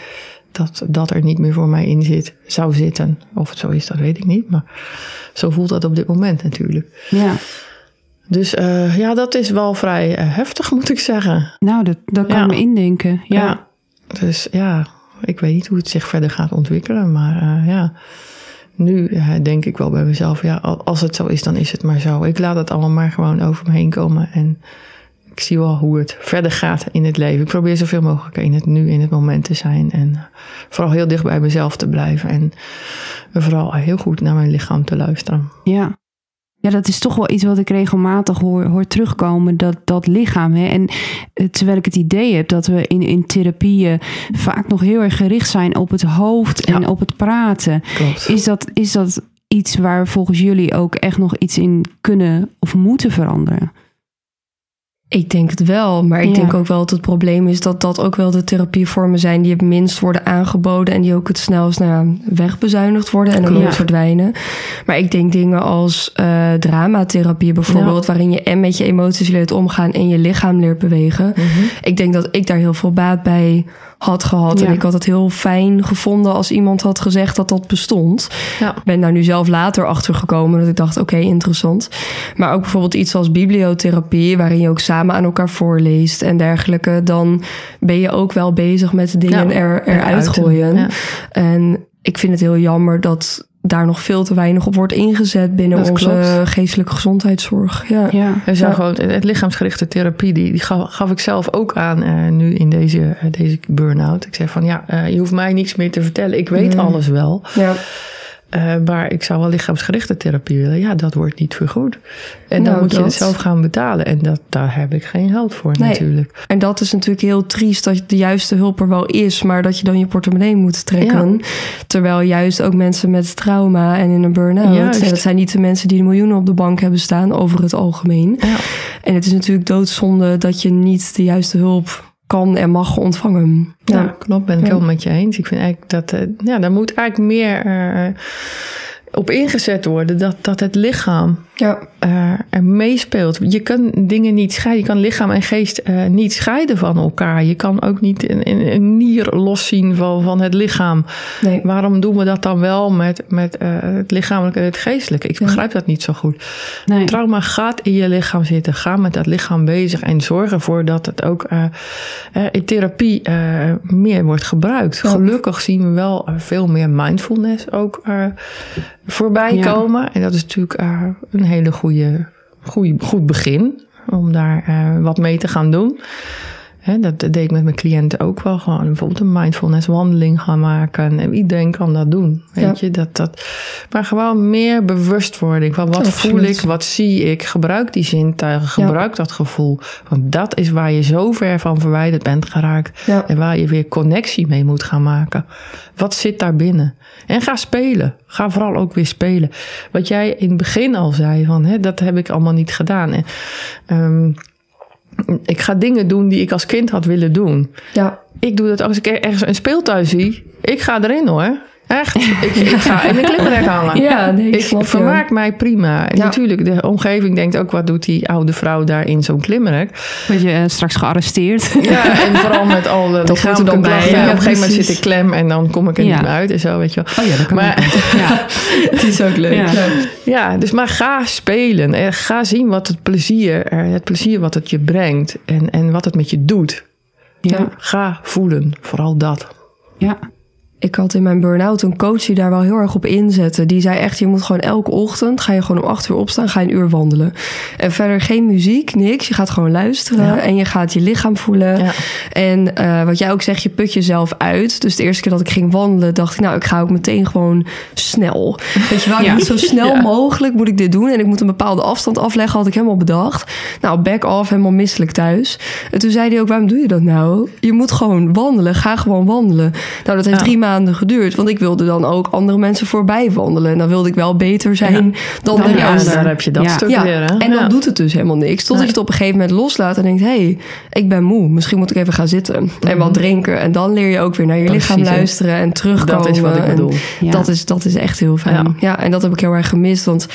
dat dat er niet meer voor mij in zit, zou zitten. Of het zo is, dat weet ik niet. Maar zo voelt dat op dit moment natuurlijk. Ja. Dus uh, ja, dat is wel vrij heftig, *laughs* moet ik zeggen. Nou, dat, dat kan ja. me indenken. Ja. ja. Dus ja, ik weet niet hoe het zich verder gaat ontwikkelen. Maar uh, ja, nu denk ik wel bij mezelf, ja, als het zo is, dan is het maar zo. Ik laat het allemaal maar gewoon over me heen komen. En ik zie wel hoe het verder gaat in het leven. Ik probeer zoveel mogelijk in het nu, in het moment te zijn. En vooral heel dicht bij mezelf te blijven. En vooral heel goed naar mijn lichaam te luisteren. Ja. Ja, dat is toch wel iets wat ik regelmatig hoor, hoor terugkomen, dat, dat lichaam. Hè? En eh, terwijl ik het idee heb dat we in, in therapieën vaak nog heel erg gericht zijn op het hoofd en op het praten. Klopt. Is dat, is dat iets waar volgens jullie ook echt nog iets in kunnen of moeten veranderen? Ik denk het wel, maar ik ja. denk ook wel dat het probleem is dat dat ook wel de therapievormen zijn die het minst worden aangeboden en die ook het snelst nou, wegbezuinigd worden en ook ja. verdwijnen. Maar ik denk dingen als uh, dramatherapie bijvoorbeeld, ja. waarin je en met je emoties leert omgaan en je lichaam leert bewegen. Mm -hmm. Ik denk dat ik daar heel veel baat bij had gehad. Ja. En ik had het heel fijn gevonden als iemand had gezegd dat dat bestond. Ja. Ben daar nu zelf later achter gekomen dat ik dacht, oké, okay, interessant. Maar ook bijvoorbeeld iets als bibliotherapie, waarin je ook samen aan elkaar voorleest en dergelijke. Dan ben je ook wel bezig met dingen ja. er, eruit gooien. Ja. En ik vind het heel jammer dat daar nog veel te weinig op wordt ingezet binnen Dat onze klopt. geestelijke gezondheidszorg. Ja. Ja. Er zijn Ja. gewoon, het lichaamsgerichte therapie, die, die gaf, gaf ik zelf ook aan eh, nu in deze, eh, deze burn-out. Ik zei van ja, eh, je hoeft mij niks meer te vertellen. Ik weet Nee. alles wel. Ja. Eh, maar ik zou wel lichaamsgerichte therapie willen. Ja, dat wordt niet vergoed. En dan Nou, moet je het zelf gaan betalen. En dat, daar heb ik geen geld voor Nee. natuurlijk. En dat is natuurlijk heel triest dat de juiste hulp er wel is, maar dat je dan je portemonnee moet trekken. Terwijl juist ook mensen met trauma en in een burn-out, dat zijn niet de mensen die de miljoenen op de bank hebben staan over het algemeen. Ja. En het is natuurlijk doodzonde dat je niet de juiste hulp kan en mag ontvangen. Ja, klopt. Ben ik Ja. helemaal met je eens. Ik vind eigenlijk dat, eh, ja, daar moet eigenlijk meer eh, op ingezet worden. Dat, dat het lichaam ja. er meespeelt. Je kan dingen niet scheiden. Je kan lichaam en geest eh, niet scheiden van elkaar. Je kan ook niet een, een, een nier loszien van, van het lichaam. Nee. Waarom doen we dat dan wel met, met eh, het lichamelijke en het geestelijke? Ik begrijp dat niet zo goed. Nee. Trauma gaat in je lichaam zitten. Ga met dat lichaam bezig en zorg ervoor dat het ook in therapie meer wordt gebruikt. Ja. Gelukkig zien we wel veel meer mindfulness ook voorbij Ja. komen. En dat is natuurlijk eh, een hele goede, goede, goed begin om daar eh, wat mee te gaan doen. Hè, dat deed ik met mijn cliënten ook wel. Gewoon bijvoorbeeld een mindfulness wandeling gaan maken. En iedereen kan dat doen. Weet Ja. je, dat, dat, maar gewoon meer bewustwording. Van wat voel ik, wat zie ik. Gebruik die zintuigen, Ja. gebruik dat gevoel. Want dat is waar je zo ver van verwijderd bent geraakt. Ja. En waar je weer connectie mee moet gaan maken. Wat zit daar binnen? En ga spelen. Ga vooral ook weer spelen. Wat jij in het begin al zei, van, hè, dat heb ik allemaal niet gedaan. En, ehm, ik ga dingen doen die ik als kind had willen doen. Ja. Ik doe dat als ik ergens een speeltuin zie. Ik ga erin hoor. Echt. Ik, ik ga in een *laughs* klimrek hangen. Ja, nee, ik ik vermaak mij prima. En Ja. natuurlijk, de omgeving denkt ook... wat doet die oude vrouw daar in zo'n klimrek? Word je eh, straks gearresteerd? *laughs* Ja, en vooral met al de er lichamelijke dan bij, ja, op een gegeven moment zit ik klem en dan kom ik er niet meer uit en zo, weet je wel. Oh ja, dat kan Maar-. *laughs* Ja. Het is ook leuk. Ja, dus maar ga spelen. En ga zien wat het plezier, eh, het plezier wat het je brengt. En, en wat het met je doet. Ja. Ga voelen, vooral dat. ja. Ik had in mijn burn-out een coach die daar wel heel erg op inzette. Die zei echt, je moet gewoon elke ochtend... ga je gewoon om acht uur opstaan, ga je een uur wandelen. En verder geen muziek, niks. Je gaat gewoon luisteren Ja. en je gaat je lichaam voelen. Ja. En eh, wat jij ook zegt, je put jezelf uit. Dus de eerste keer dat ik ging wandelen, dacht ik... nou, ik ga ook meteen gewoon snel. Weet je wel, Ja. moet zo snel *laughs* mogelijk moet ik dit doen. En ik moet een bepaalde afstand afleggen, had ik helemaal bedacht. Nou, back off, helemaal misselijk thuis. En toen zei hij ook, waarom doe je dat nou? Je moet gewoon wandelen, ga gewoon wandelen. Nou, dat heeft Ja. drie maanden maanden geduurd. Want ik wilde dan ook andere mensen voorbij wandelen. En dan wilde ik wel beter zijn dan, Dan de rest. ander. daar heb je dat Ja. stuk Ja, weer. Hè? en dan Ja. doet het dus helemaal niks. Totdat Nee. je het op een gegeven moment loslaat en denkt... hé, hey, ik ben moe. Misschien moet ik even gaan zitten en wat drinken. En dan leer je ook weer naar je lichaam Precies, luisteren en terugkomen. Dat is wat ik En bedoel. Ja. Dat, is, dat is echt heel fijn. Ja. Ja. en dat heb ik heel erg gemist. Want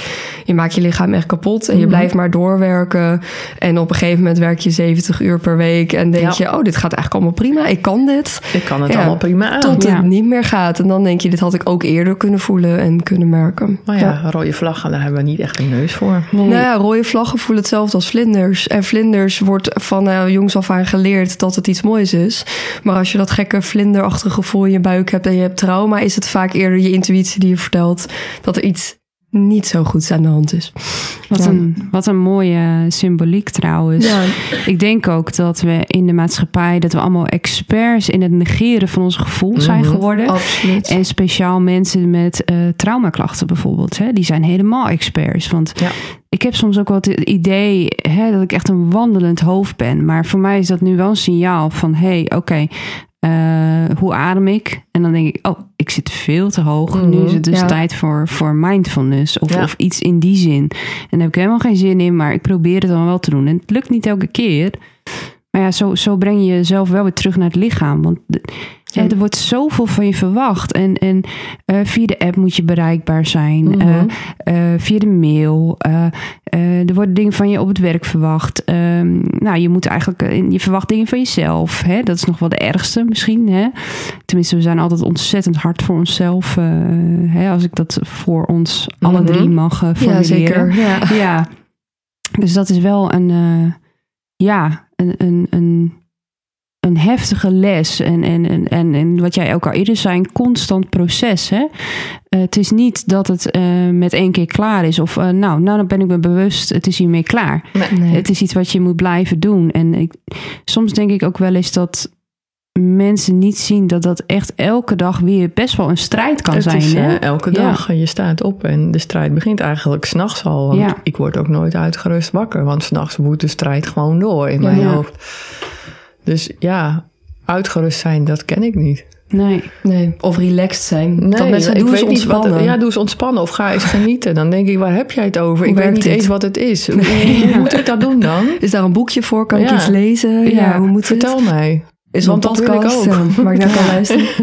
je maakt je lichaam echt kapot. En je blijft maar doorwerken. En op een gegeven moment werk je 70 uur per week. En denk Ja. je, oh, dit gaat eigenlijk allemaal prima. Ik kan dit. Ik kan het Ja. allemaal prima aan. Tot Ja. het niet meer gaat. En dan denk je, dit had ik ook eerder kunnen voelen en kunnen merken. Maar ja, rode vlaggen, daar hebben we niet echt een neus voor. Nee. Nou ja, rode vlaggen voelen hetzelfde als vlinders. En vlinders wordt van eh, jongs af aan geleerd dat het iets moois is. Maar als je dat gekke vlinderachtige gevoel in je buik hebt en je hebt trauma, is het vaak eerder je intuïtie die je vertelt dat er iets niet zo goeds aan de hand is. Wat, Ja. een, wat een mooie symboliek trouwens. Ja. Ik denk ook dat we in de maatschappij... dat we allemaal experts in het negeren van ons gevoel zijn Mhm. geworden. Absoluut. En speciaal mensen met eh traumaklachten bijvoorbeeld. Hè, die zijn helemaal experts. Want Ja. ik heb soms ook wel het idee hè, dat ik echt een wandelend hoofd ben. Maar voor mij is dat nu wel een signaal van... hé, hey, oké, eh, hoe adem ik? En dan denk ik, oh, ik zit veel te hoog. Nu is het dus Ja. tijd voor, voor mindfulness of, Ja. of iets in die zin. En daar heb ik helemaal geen zin in, maar ik probeer het dan wel te doen. En het lukt niet elke keer. Maar ja, zo, zo breng je jezelf wel weer terug naar het lichaam. Want de- Ja. hè, er wordt zoveel van je verwacht. En, en eh, via de app moet je bereikbaar zijn. Mhm. Eh, eh, via de mail. eh, eh, er worden dingen van je op het werk verwacht. Ehm, nou, je moet eigenlijk... eh, Je verwacht dingen van jezelf. Hè? Dat is nog wel de ergste misschien. Hè? Tenminste, we zijn altijd ontzettend hard voor onszelf. eh, hè? Als ik dat voor ons alle Mhm. drie mag eh, Ja, formuleren. zeker. Ja. Ja, dus dat is wel een, eh, ja, een, een, een, een heftige les. En, en, en, en, en wat jij ook al eerder zei, een constant proces. Hè? Eh, het is niet dat het eh, met één keer klaar is. Of eh, nou, nou, dan ben ik me bewust, het is hiermee klaar. Nee. Het is iets wat je moet blijven doen. En ik, soms denk ik ook wel eens dat mensen niet zien dat dat echt elke dag weer best wel een strijd kan het zijn. is hè? eh, elke Ja. dag. Je staat op en de strijd begint eigenlijk s'nachts al. Want Ja. ik word ook nooit uitgerust wakker. Want s'nachts woedt de strijd gewoon door in mijn Ja. hoofd. Dus ja, uitgerust zijn, dat ken ik niet. Nee. Nee. Of relaxed zijn. Nee, dat mensen ik doen weet ze niet wat. ontspannen. Ja, doe eens ontspannen of ga eens genieten. Dan denk ik, waar heb jij het over? Hoe ik weet niet dit? eens wat het is. *laughs* Hoe, hoe moet ik dat doen dan? Is daar een boekje voor? Kan ik Ja. iets lezen? Ja, Ja, hoe moet het? Vertel mij. Is een want dat wil ik podcast ook. eh, waar ik naar kan luisteren? *laughs*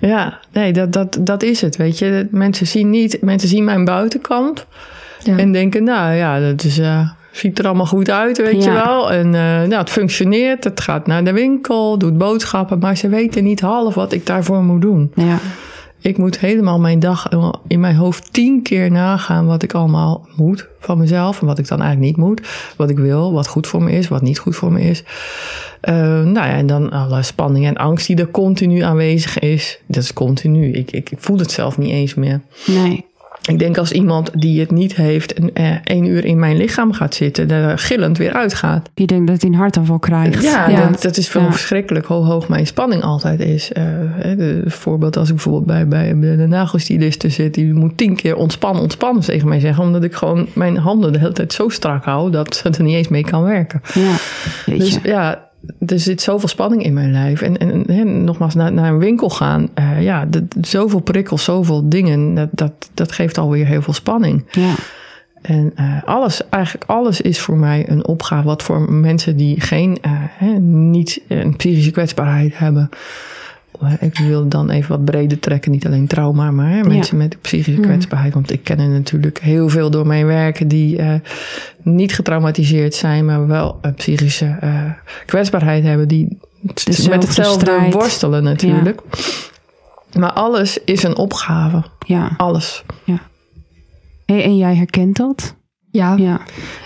Ja, nee, dat, dat, dat is het. Weet je, mensen zien niet, mensen zien mijn buitenkant Ja. en denken, nou ja, dat is, eh, ziet er allemaal goed uit, weet Ja. je wel. En eh, nou, het functioneert, het gaat naar de winkel, doet boodschappen, maar ze weten niet half wat ik daarvoor moet doen. Ja. Ik moet helemaal mijn dag in mijn hoofd tien keer nagaan wat ik allemaal moet van mezelf. En wat ik dan eigenlijk niet moet. Wat ik wil, wat goed voor me is, wat niet goed voor me is. Eh, nou ja, en dan alle spanning en angst die er continu aanwezig is. Dat is continu. Ik, ik, ik voel het zelf niet eens meer. Nee. Ik denk als iemand die het niet heeft een, eh, één uur in mijn lichaam gaat zitten, er gillend weer uitgaat. Je denkt dat hij een hartaanval krijgt. Ja, Ja. Dat, dat is Ja. verschrikkelijk hoe hoog mijn spanning altijd is. Eh, hè, de, voorbeeld als ik bijvoorbeeld bij, bij de nagelstyliste zit, die moet tien keer ontspannen, ontspannen tegen mij zeggen, omdat ik gewoon mijn handen de hele tijd zo strak hou dat *laughs* ze er niet eens mee kan werken. Ja. Weet Dus je. ja, er zit zoveel spanning in mijn lijf. En, en, nogmaals, naar, naar een winkel gaan, eh, ja, de- zoveel prikkels, zoveel dingen, dat, dat, dat geeft alweer heel veel spanning. Ja. En eh, alles, eigenlijk alles is voor mij een opgave. Wat voor mensen die geen, eh, hè, niet een psychische kwetsbaarheid hebben. Eh, Ik wil dan even wat breder trekken. Niet alleen trauma, maar hè, mensen met psychische kwetsbaarheid. Want ik ken er natuurlijk heel veel door mijn werk die eh, niet getraumatiseerd zijn, maar wel een psychische eh, kwetsbaarheid hebben. Die met hetzelfde strijd. worstelen natuurlijk. Maar alles is een opgave. Ja. Alles. Hey, en jij herkent dat? Ja, Ja.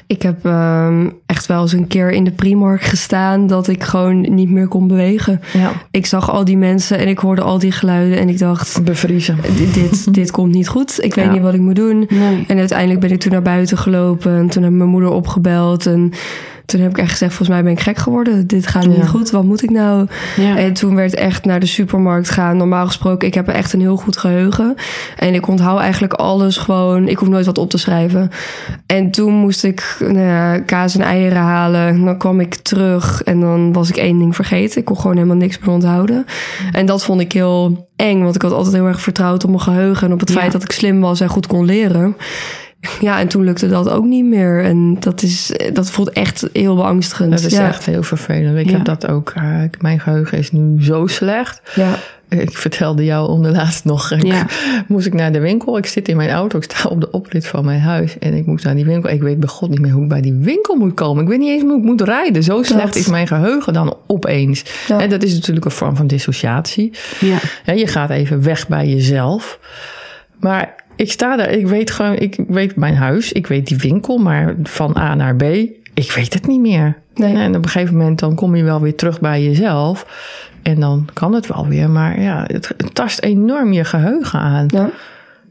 ik heb ehm, echt wel eens een keer in de Primark gestaan dat ik gewoon niet meer kon bewegen. Ja. Ik zag al die mensen en ik hoorde al die geluiden en ik dacht, Bevriezen. dit, dit, *laughs* dit komt niet goed. Ik weet Ja. niet wat ik moet doen. Nee. En uiteindelijk ben ik toen naar buiten gelopen en toen heb ik mijn moeder opgebeld. En toen heb ik echt gezegd, volgens mij ben ik gek geworden. Dit gaat niet Ja. goed, wat moet ik nou? Ja. En toen werd echt naar de supermarkt gaan. Normaal gesproken, ik heb echt een heel goed geheugen. En ik onthoud eigenlijk alles gewoon. Ik hoef nooit wat op te schrijven. En toen moest ik nou ja, kaas en eieren halen. Dan kwam ik terug en dan was ik één ding vergeten. Ik kon gewoon helemaal niks meer onthouden. En dat vond ik heel eng, want ik had altijd heel erg vertrouwd op mijn geheugen... en op het feit dat ik slim was en goed kon leren. Ja, en toen lukte dat ook niet meer. En dat, is, dat voelt echt heel beangstigend. Dat is ja. echt heel vervelend. Ik Ja. heb dat ook. eh, mijn geheugen is nu zo slecht. Ja, Ik vertelde jou onderlaatst nog. Ik, Ja. *laughs* Moest ik naar de winkel. Ik zit in mijn auto. Ik sta op de oprit van mijn huis. En ik moest naar die winkel. Ik weet bij god niet meer hoe ik bij die winkel moet komen. Ik weet niet eens hoe ik moet rijden. Zo slecht Dat. is mijn geheugen dan opeens. Ja. En dat is natuurlijk een vorm van dissociatie. Ja. Ja, je gaat even weg bij jezelf. Maar ik sta daar, ik weet gewoon, ik weet mijn huis, ik weet die winkel, maar van A naar B, ik weet het niet meer. Nee. En op een gegeven moment dan kom je wel weer terug bij jezelf. En dan kan het wel weer, maar ja, het, het tast enorm je geheugen aan. ja.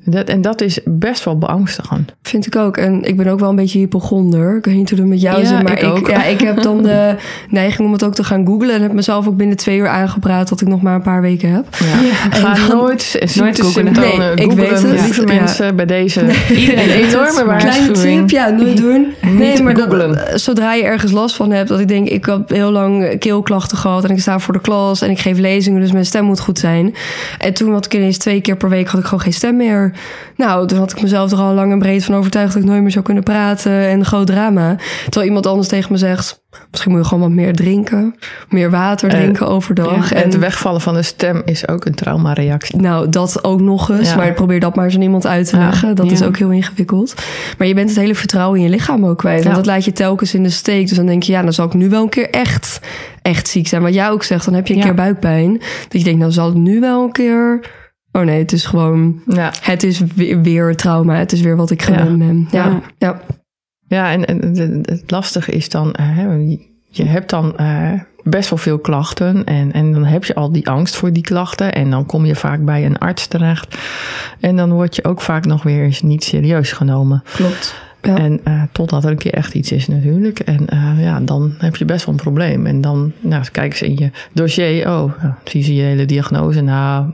Dat, en dat is best wel beangstigend. Vind ik ook. En ik ben ook wel een beetje hypochonder. Ik weet niet hoe het met jou Ja, zit, maar ik ook. ja, ik heb dan de *laughs* neiging om het ook te gaan googlen. En heb mezelf ook binnen twee uur aangepraat dat ik nog maar een paar weken heb. Ja. Ga En dan- nooit ziektesymptomen Nee, ik googlen. weet het. Lieve mensen, bij deze Iedereen *laughs* een enorme maar- Kleine waarschuwing. tip, ja, nooit doen. Nee, maar dat, googlen. zodra je ergens last van hebt, dat ik denk, ik heb heel lang keelklachten gehad en ik sta voor de klas en ik geef lezingen, dus mijn stem moet goed zijn. En toen had ik ineens twee keer per week had ik gewoon geen stem meer. Nou, toen had ik mezelf er al lang en breed van overtuigd dat ik nooit meer zou kunnen praten en groot drama. Terwijl iemand anders tegen me zegt, misschien moet je gewoon wat meer drinken, meer water Eh, drinken overdag. En het wegvallen van de stem is ook een traumareactie. Nou, dat ook nog eens. Ja. Maar probeer dat maar eens aan iemand uit te Ja. leggen. Dat is ook heel ingewikkeld. Maar je bent het hele vertrouwen in je lichaam ook kwijt. Want dat laat je telkens in de steek. Dus dan denk je, ja, dan zal ik nu wel een keer echt, echt ziek zijn. Wat jij ook zegt, dan heb je een keer buikpijn. Dat je denkt, nou zal het nu wel een keer... Oh nee, het is gewoon... Ja. Het is weer, weer trauma. Het is weer wat ik gewend ben. Ja, Ja. ja. Ja, en, en het- lastige is dan, eh, hè, je hebt dan eh, best wel veel klachten en, en dan heb je al die angst voor die klachten en dan kom je vaak bij een arts terecht en dan word je ook vaak nog weer eens niet serieus genomen. klopt. Ja. En eh, totdat er een keer echt iets is natuurlijk. En ja, dan heb je best wel een probleem. En dan nou, kijken ze in je dossier. Oh, zie je je hele diagnose. Nou,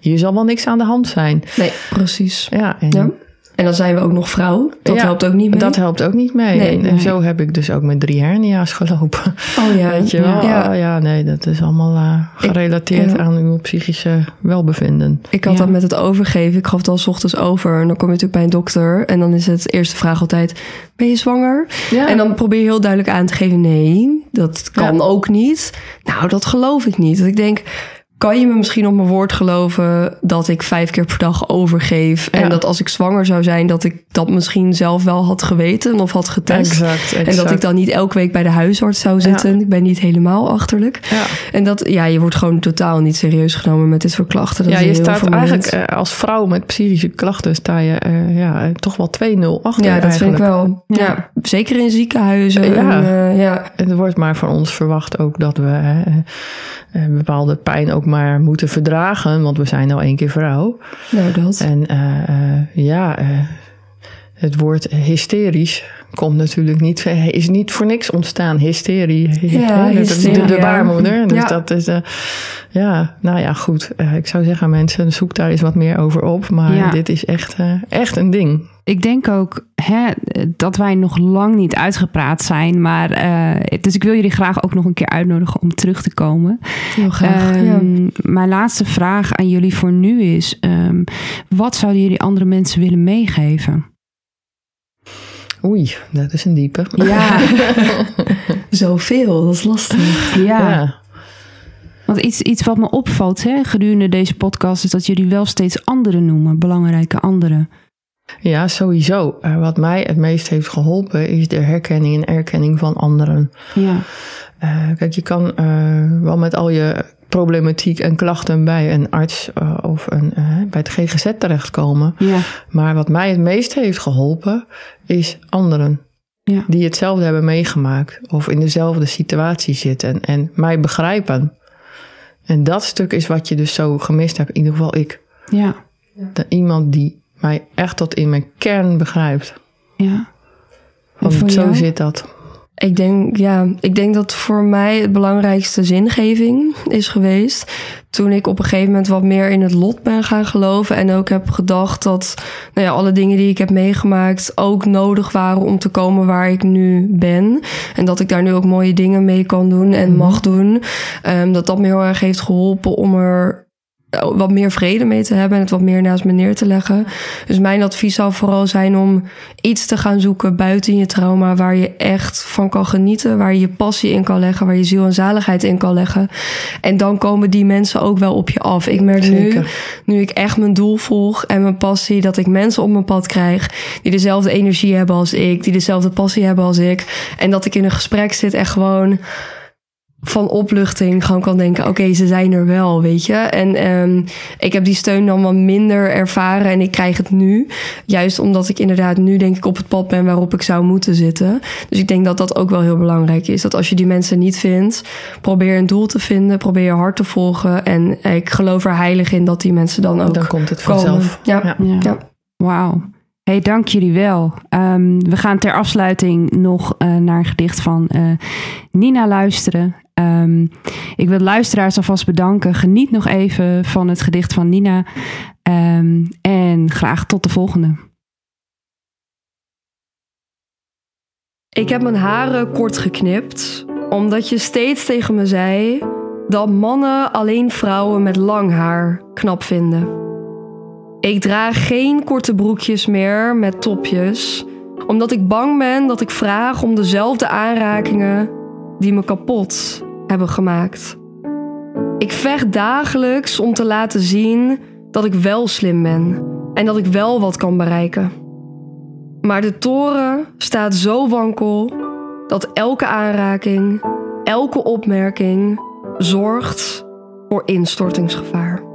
hier zal wel niks aan de hand zijn. Nee, precies. Ja, en Ja. En dan zijn we ook nog vrouw. Dat Ja, helpt ook niet mee. dat helpt ook niet mee. Nee, en, zo heb ik dus ook met drie hernia's gelopen. Oh ja. *laughs* Weet je wel? Ja. Ja, ja nee, dat is allemaal eh, gerelateerd aan uw psychische welbevinden. Ik had dat met het overgeven. Ik gaf het al 's ochtends over. En dan kom je natuurlijk bij een dokter. En dan is het eerste vraag altijd: Ben je zwanger? Ja. En dan probeer je heel duidelijk aan te geven: Nee, dat kan ook niet. Nou, dat geloof ik niet. Dat ik denk. Kan je me misschien op mijn woord geloven dat ik vijf keer per dag overgeef? En dat als ik zwanger zou zijn, dat ik dat misschien zelf wel had geweten of had getest? Exact, En dat ik dan niet elke week bij de huisarts zou zitten. Ik ben niet helemaal achterlijk. Ja. En dat, ja, je wordt gewoon totaal niet serieus genomen met dit soort klachten. Dat ja, je staat eigenlijk eh, als vrouw met psychische klachten sta je eh, ja, eh, toch wel 2-0 achter. Ja, dat vind ik wel. Ja. zeker in ziekenhuizen. Ja. En, eh, ja. Er wordt maar van ons verwacht ook dat we bepaalde pijn ook maar moeten verdragen, want we zijn nou één keer vrouw. Nou, dat. En eh, eh, ja, eh, het woord hysterisch komt natuurlijk niet, is niet voor niks ontstaan. Hysterie. Ja, de, de ja. baarmoeder. Dus Ja. dat is, eh, ja, nou ja, goed. Eh, ik zou zeggen, mensen, zoek daar eens wat meer over op. Maar Ja. dit is echt, eh, echt een ding. Ik denk ook hè, dat wij nog lang niet uitgepraat zijn. Maar, dus ik wil jullie graag ook nog een keer uitnodigen om terug te komen. Heel graag. Ehm. Mijn laatste vraag aan jullie voor nu is: ehm, wat zouden jullie andere mensen willen meegeven? Oei, dat is een diepe. Ja, *laughs* Zoveel, dat is lastig. ja. ja. Want iets, iets wat me opvalt hè, gedurende deze podcast is dat jullie wel steeds anderen noemen, belangrijke anderen. Ja, sowieso. Eh, wat mij het meest heeft geholpen is de herkenning en erkenning van anderen. Ja, Eh, kijk, je kan eh, wel met al je problematiek en klachten bij een arts eh, of een, eh, bij het GGZ terechtkomen. ja, Maar wat mij het meest heeft geholpen is anderen. ja. Die hetzelfde hebben meegemaakt of in dezelfde situatie zitten en mij begrijpen. En dat stuk is wat je dus zo gemist hebt, in ieder geval ik. ja, Dat iemand die mij echt tot in mijn kern begrijpt. ja. Want zo jou? zit dat. Ik denk, ja, ik denk dat voor mij het belangrijkste zingeving is geweest. Toen ik op een gegeven moment wat meer in het lot ben gaan geloven. En ook heb gedacht dat nou ja, alle dingen die ik heb meegemaakt ook nodig waren om te komen waar ik nu ben. En dat ik daar nu ook mooie dingen mee kan doen en mag doen. Um, dat dat me heel erg heeft geholpen om er wat meer vrede mee te hebben en het wat meer naast me neer te leggen. Dus mijn advies zou vooral zijn om iets te gaan zoeken buiten je trauma waar je echt van kan genieten, waar je je passie in kan leggen, waar je ziel en zaligheid in kan leggen. En dan komen die mensen ook wel op je af. Ik merk nu, nu ik echt mijn doel volg en mijn passie, dat ik mensen op mijn pad krijg die dezelfde energie hebben als ik, die dezelfde passie hebben als ik. En dat ik in een gesprek zit en gewoon van opluchting gewoon kan denken: oké, ze zijn er wel, weet je. En um, ik heb die steun dan wat minder ervaren en ik krijg het nu. Juist omdat ik inderdaad nu denk ik op het pad ben waarop ik zou moeten zitten. Dus ik denk dat dat ook wel heel belangrijk is. Dat als je die mensen niet vindt, probeer een doel te vinden, probeer je hart te volgen. En ik geloof er heilig in dat die mensen dan ook. Dan komt het vanzelf. Ja. ja. ja. Wauw. Hey, dank jullie wel. Um, we gaan ter afsluiting nog uh, naar een gedicht van uh, Nina luisteren. Um, ik wil luisteraars alvast bedanken. Geniet nog even van het gedicht van Nina. Um, en graag tot de volgende. Ik heb mijn haren kort geknipt, omdat je steeds tegen me zei dat mannen alleen vrouwen met lang haar knap vinden. Ik draag geen korte broekjes meer met topjes, omdat ik bang ben dat ik vraag om dezelfde aanrakingen die me kapot hebben gemaakt. Ik vecht dagelijks om te laten zien dat ik wel slim ben en dat ik wel wat kan bereiken. Maar de toren staat zo wankel dat elke aanraking, elke opmerking zorgt voor instortingsgevaar.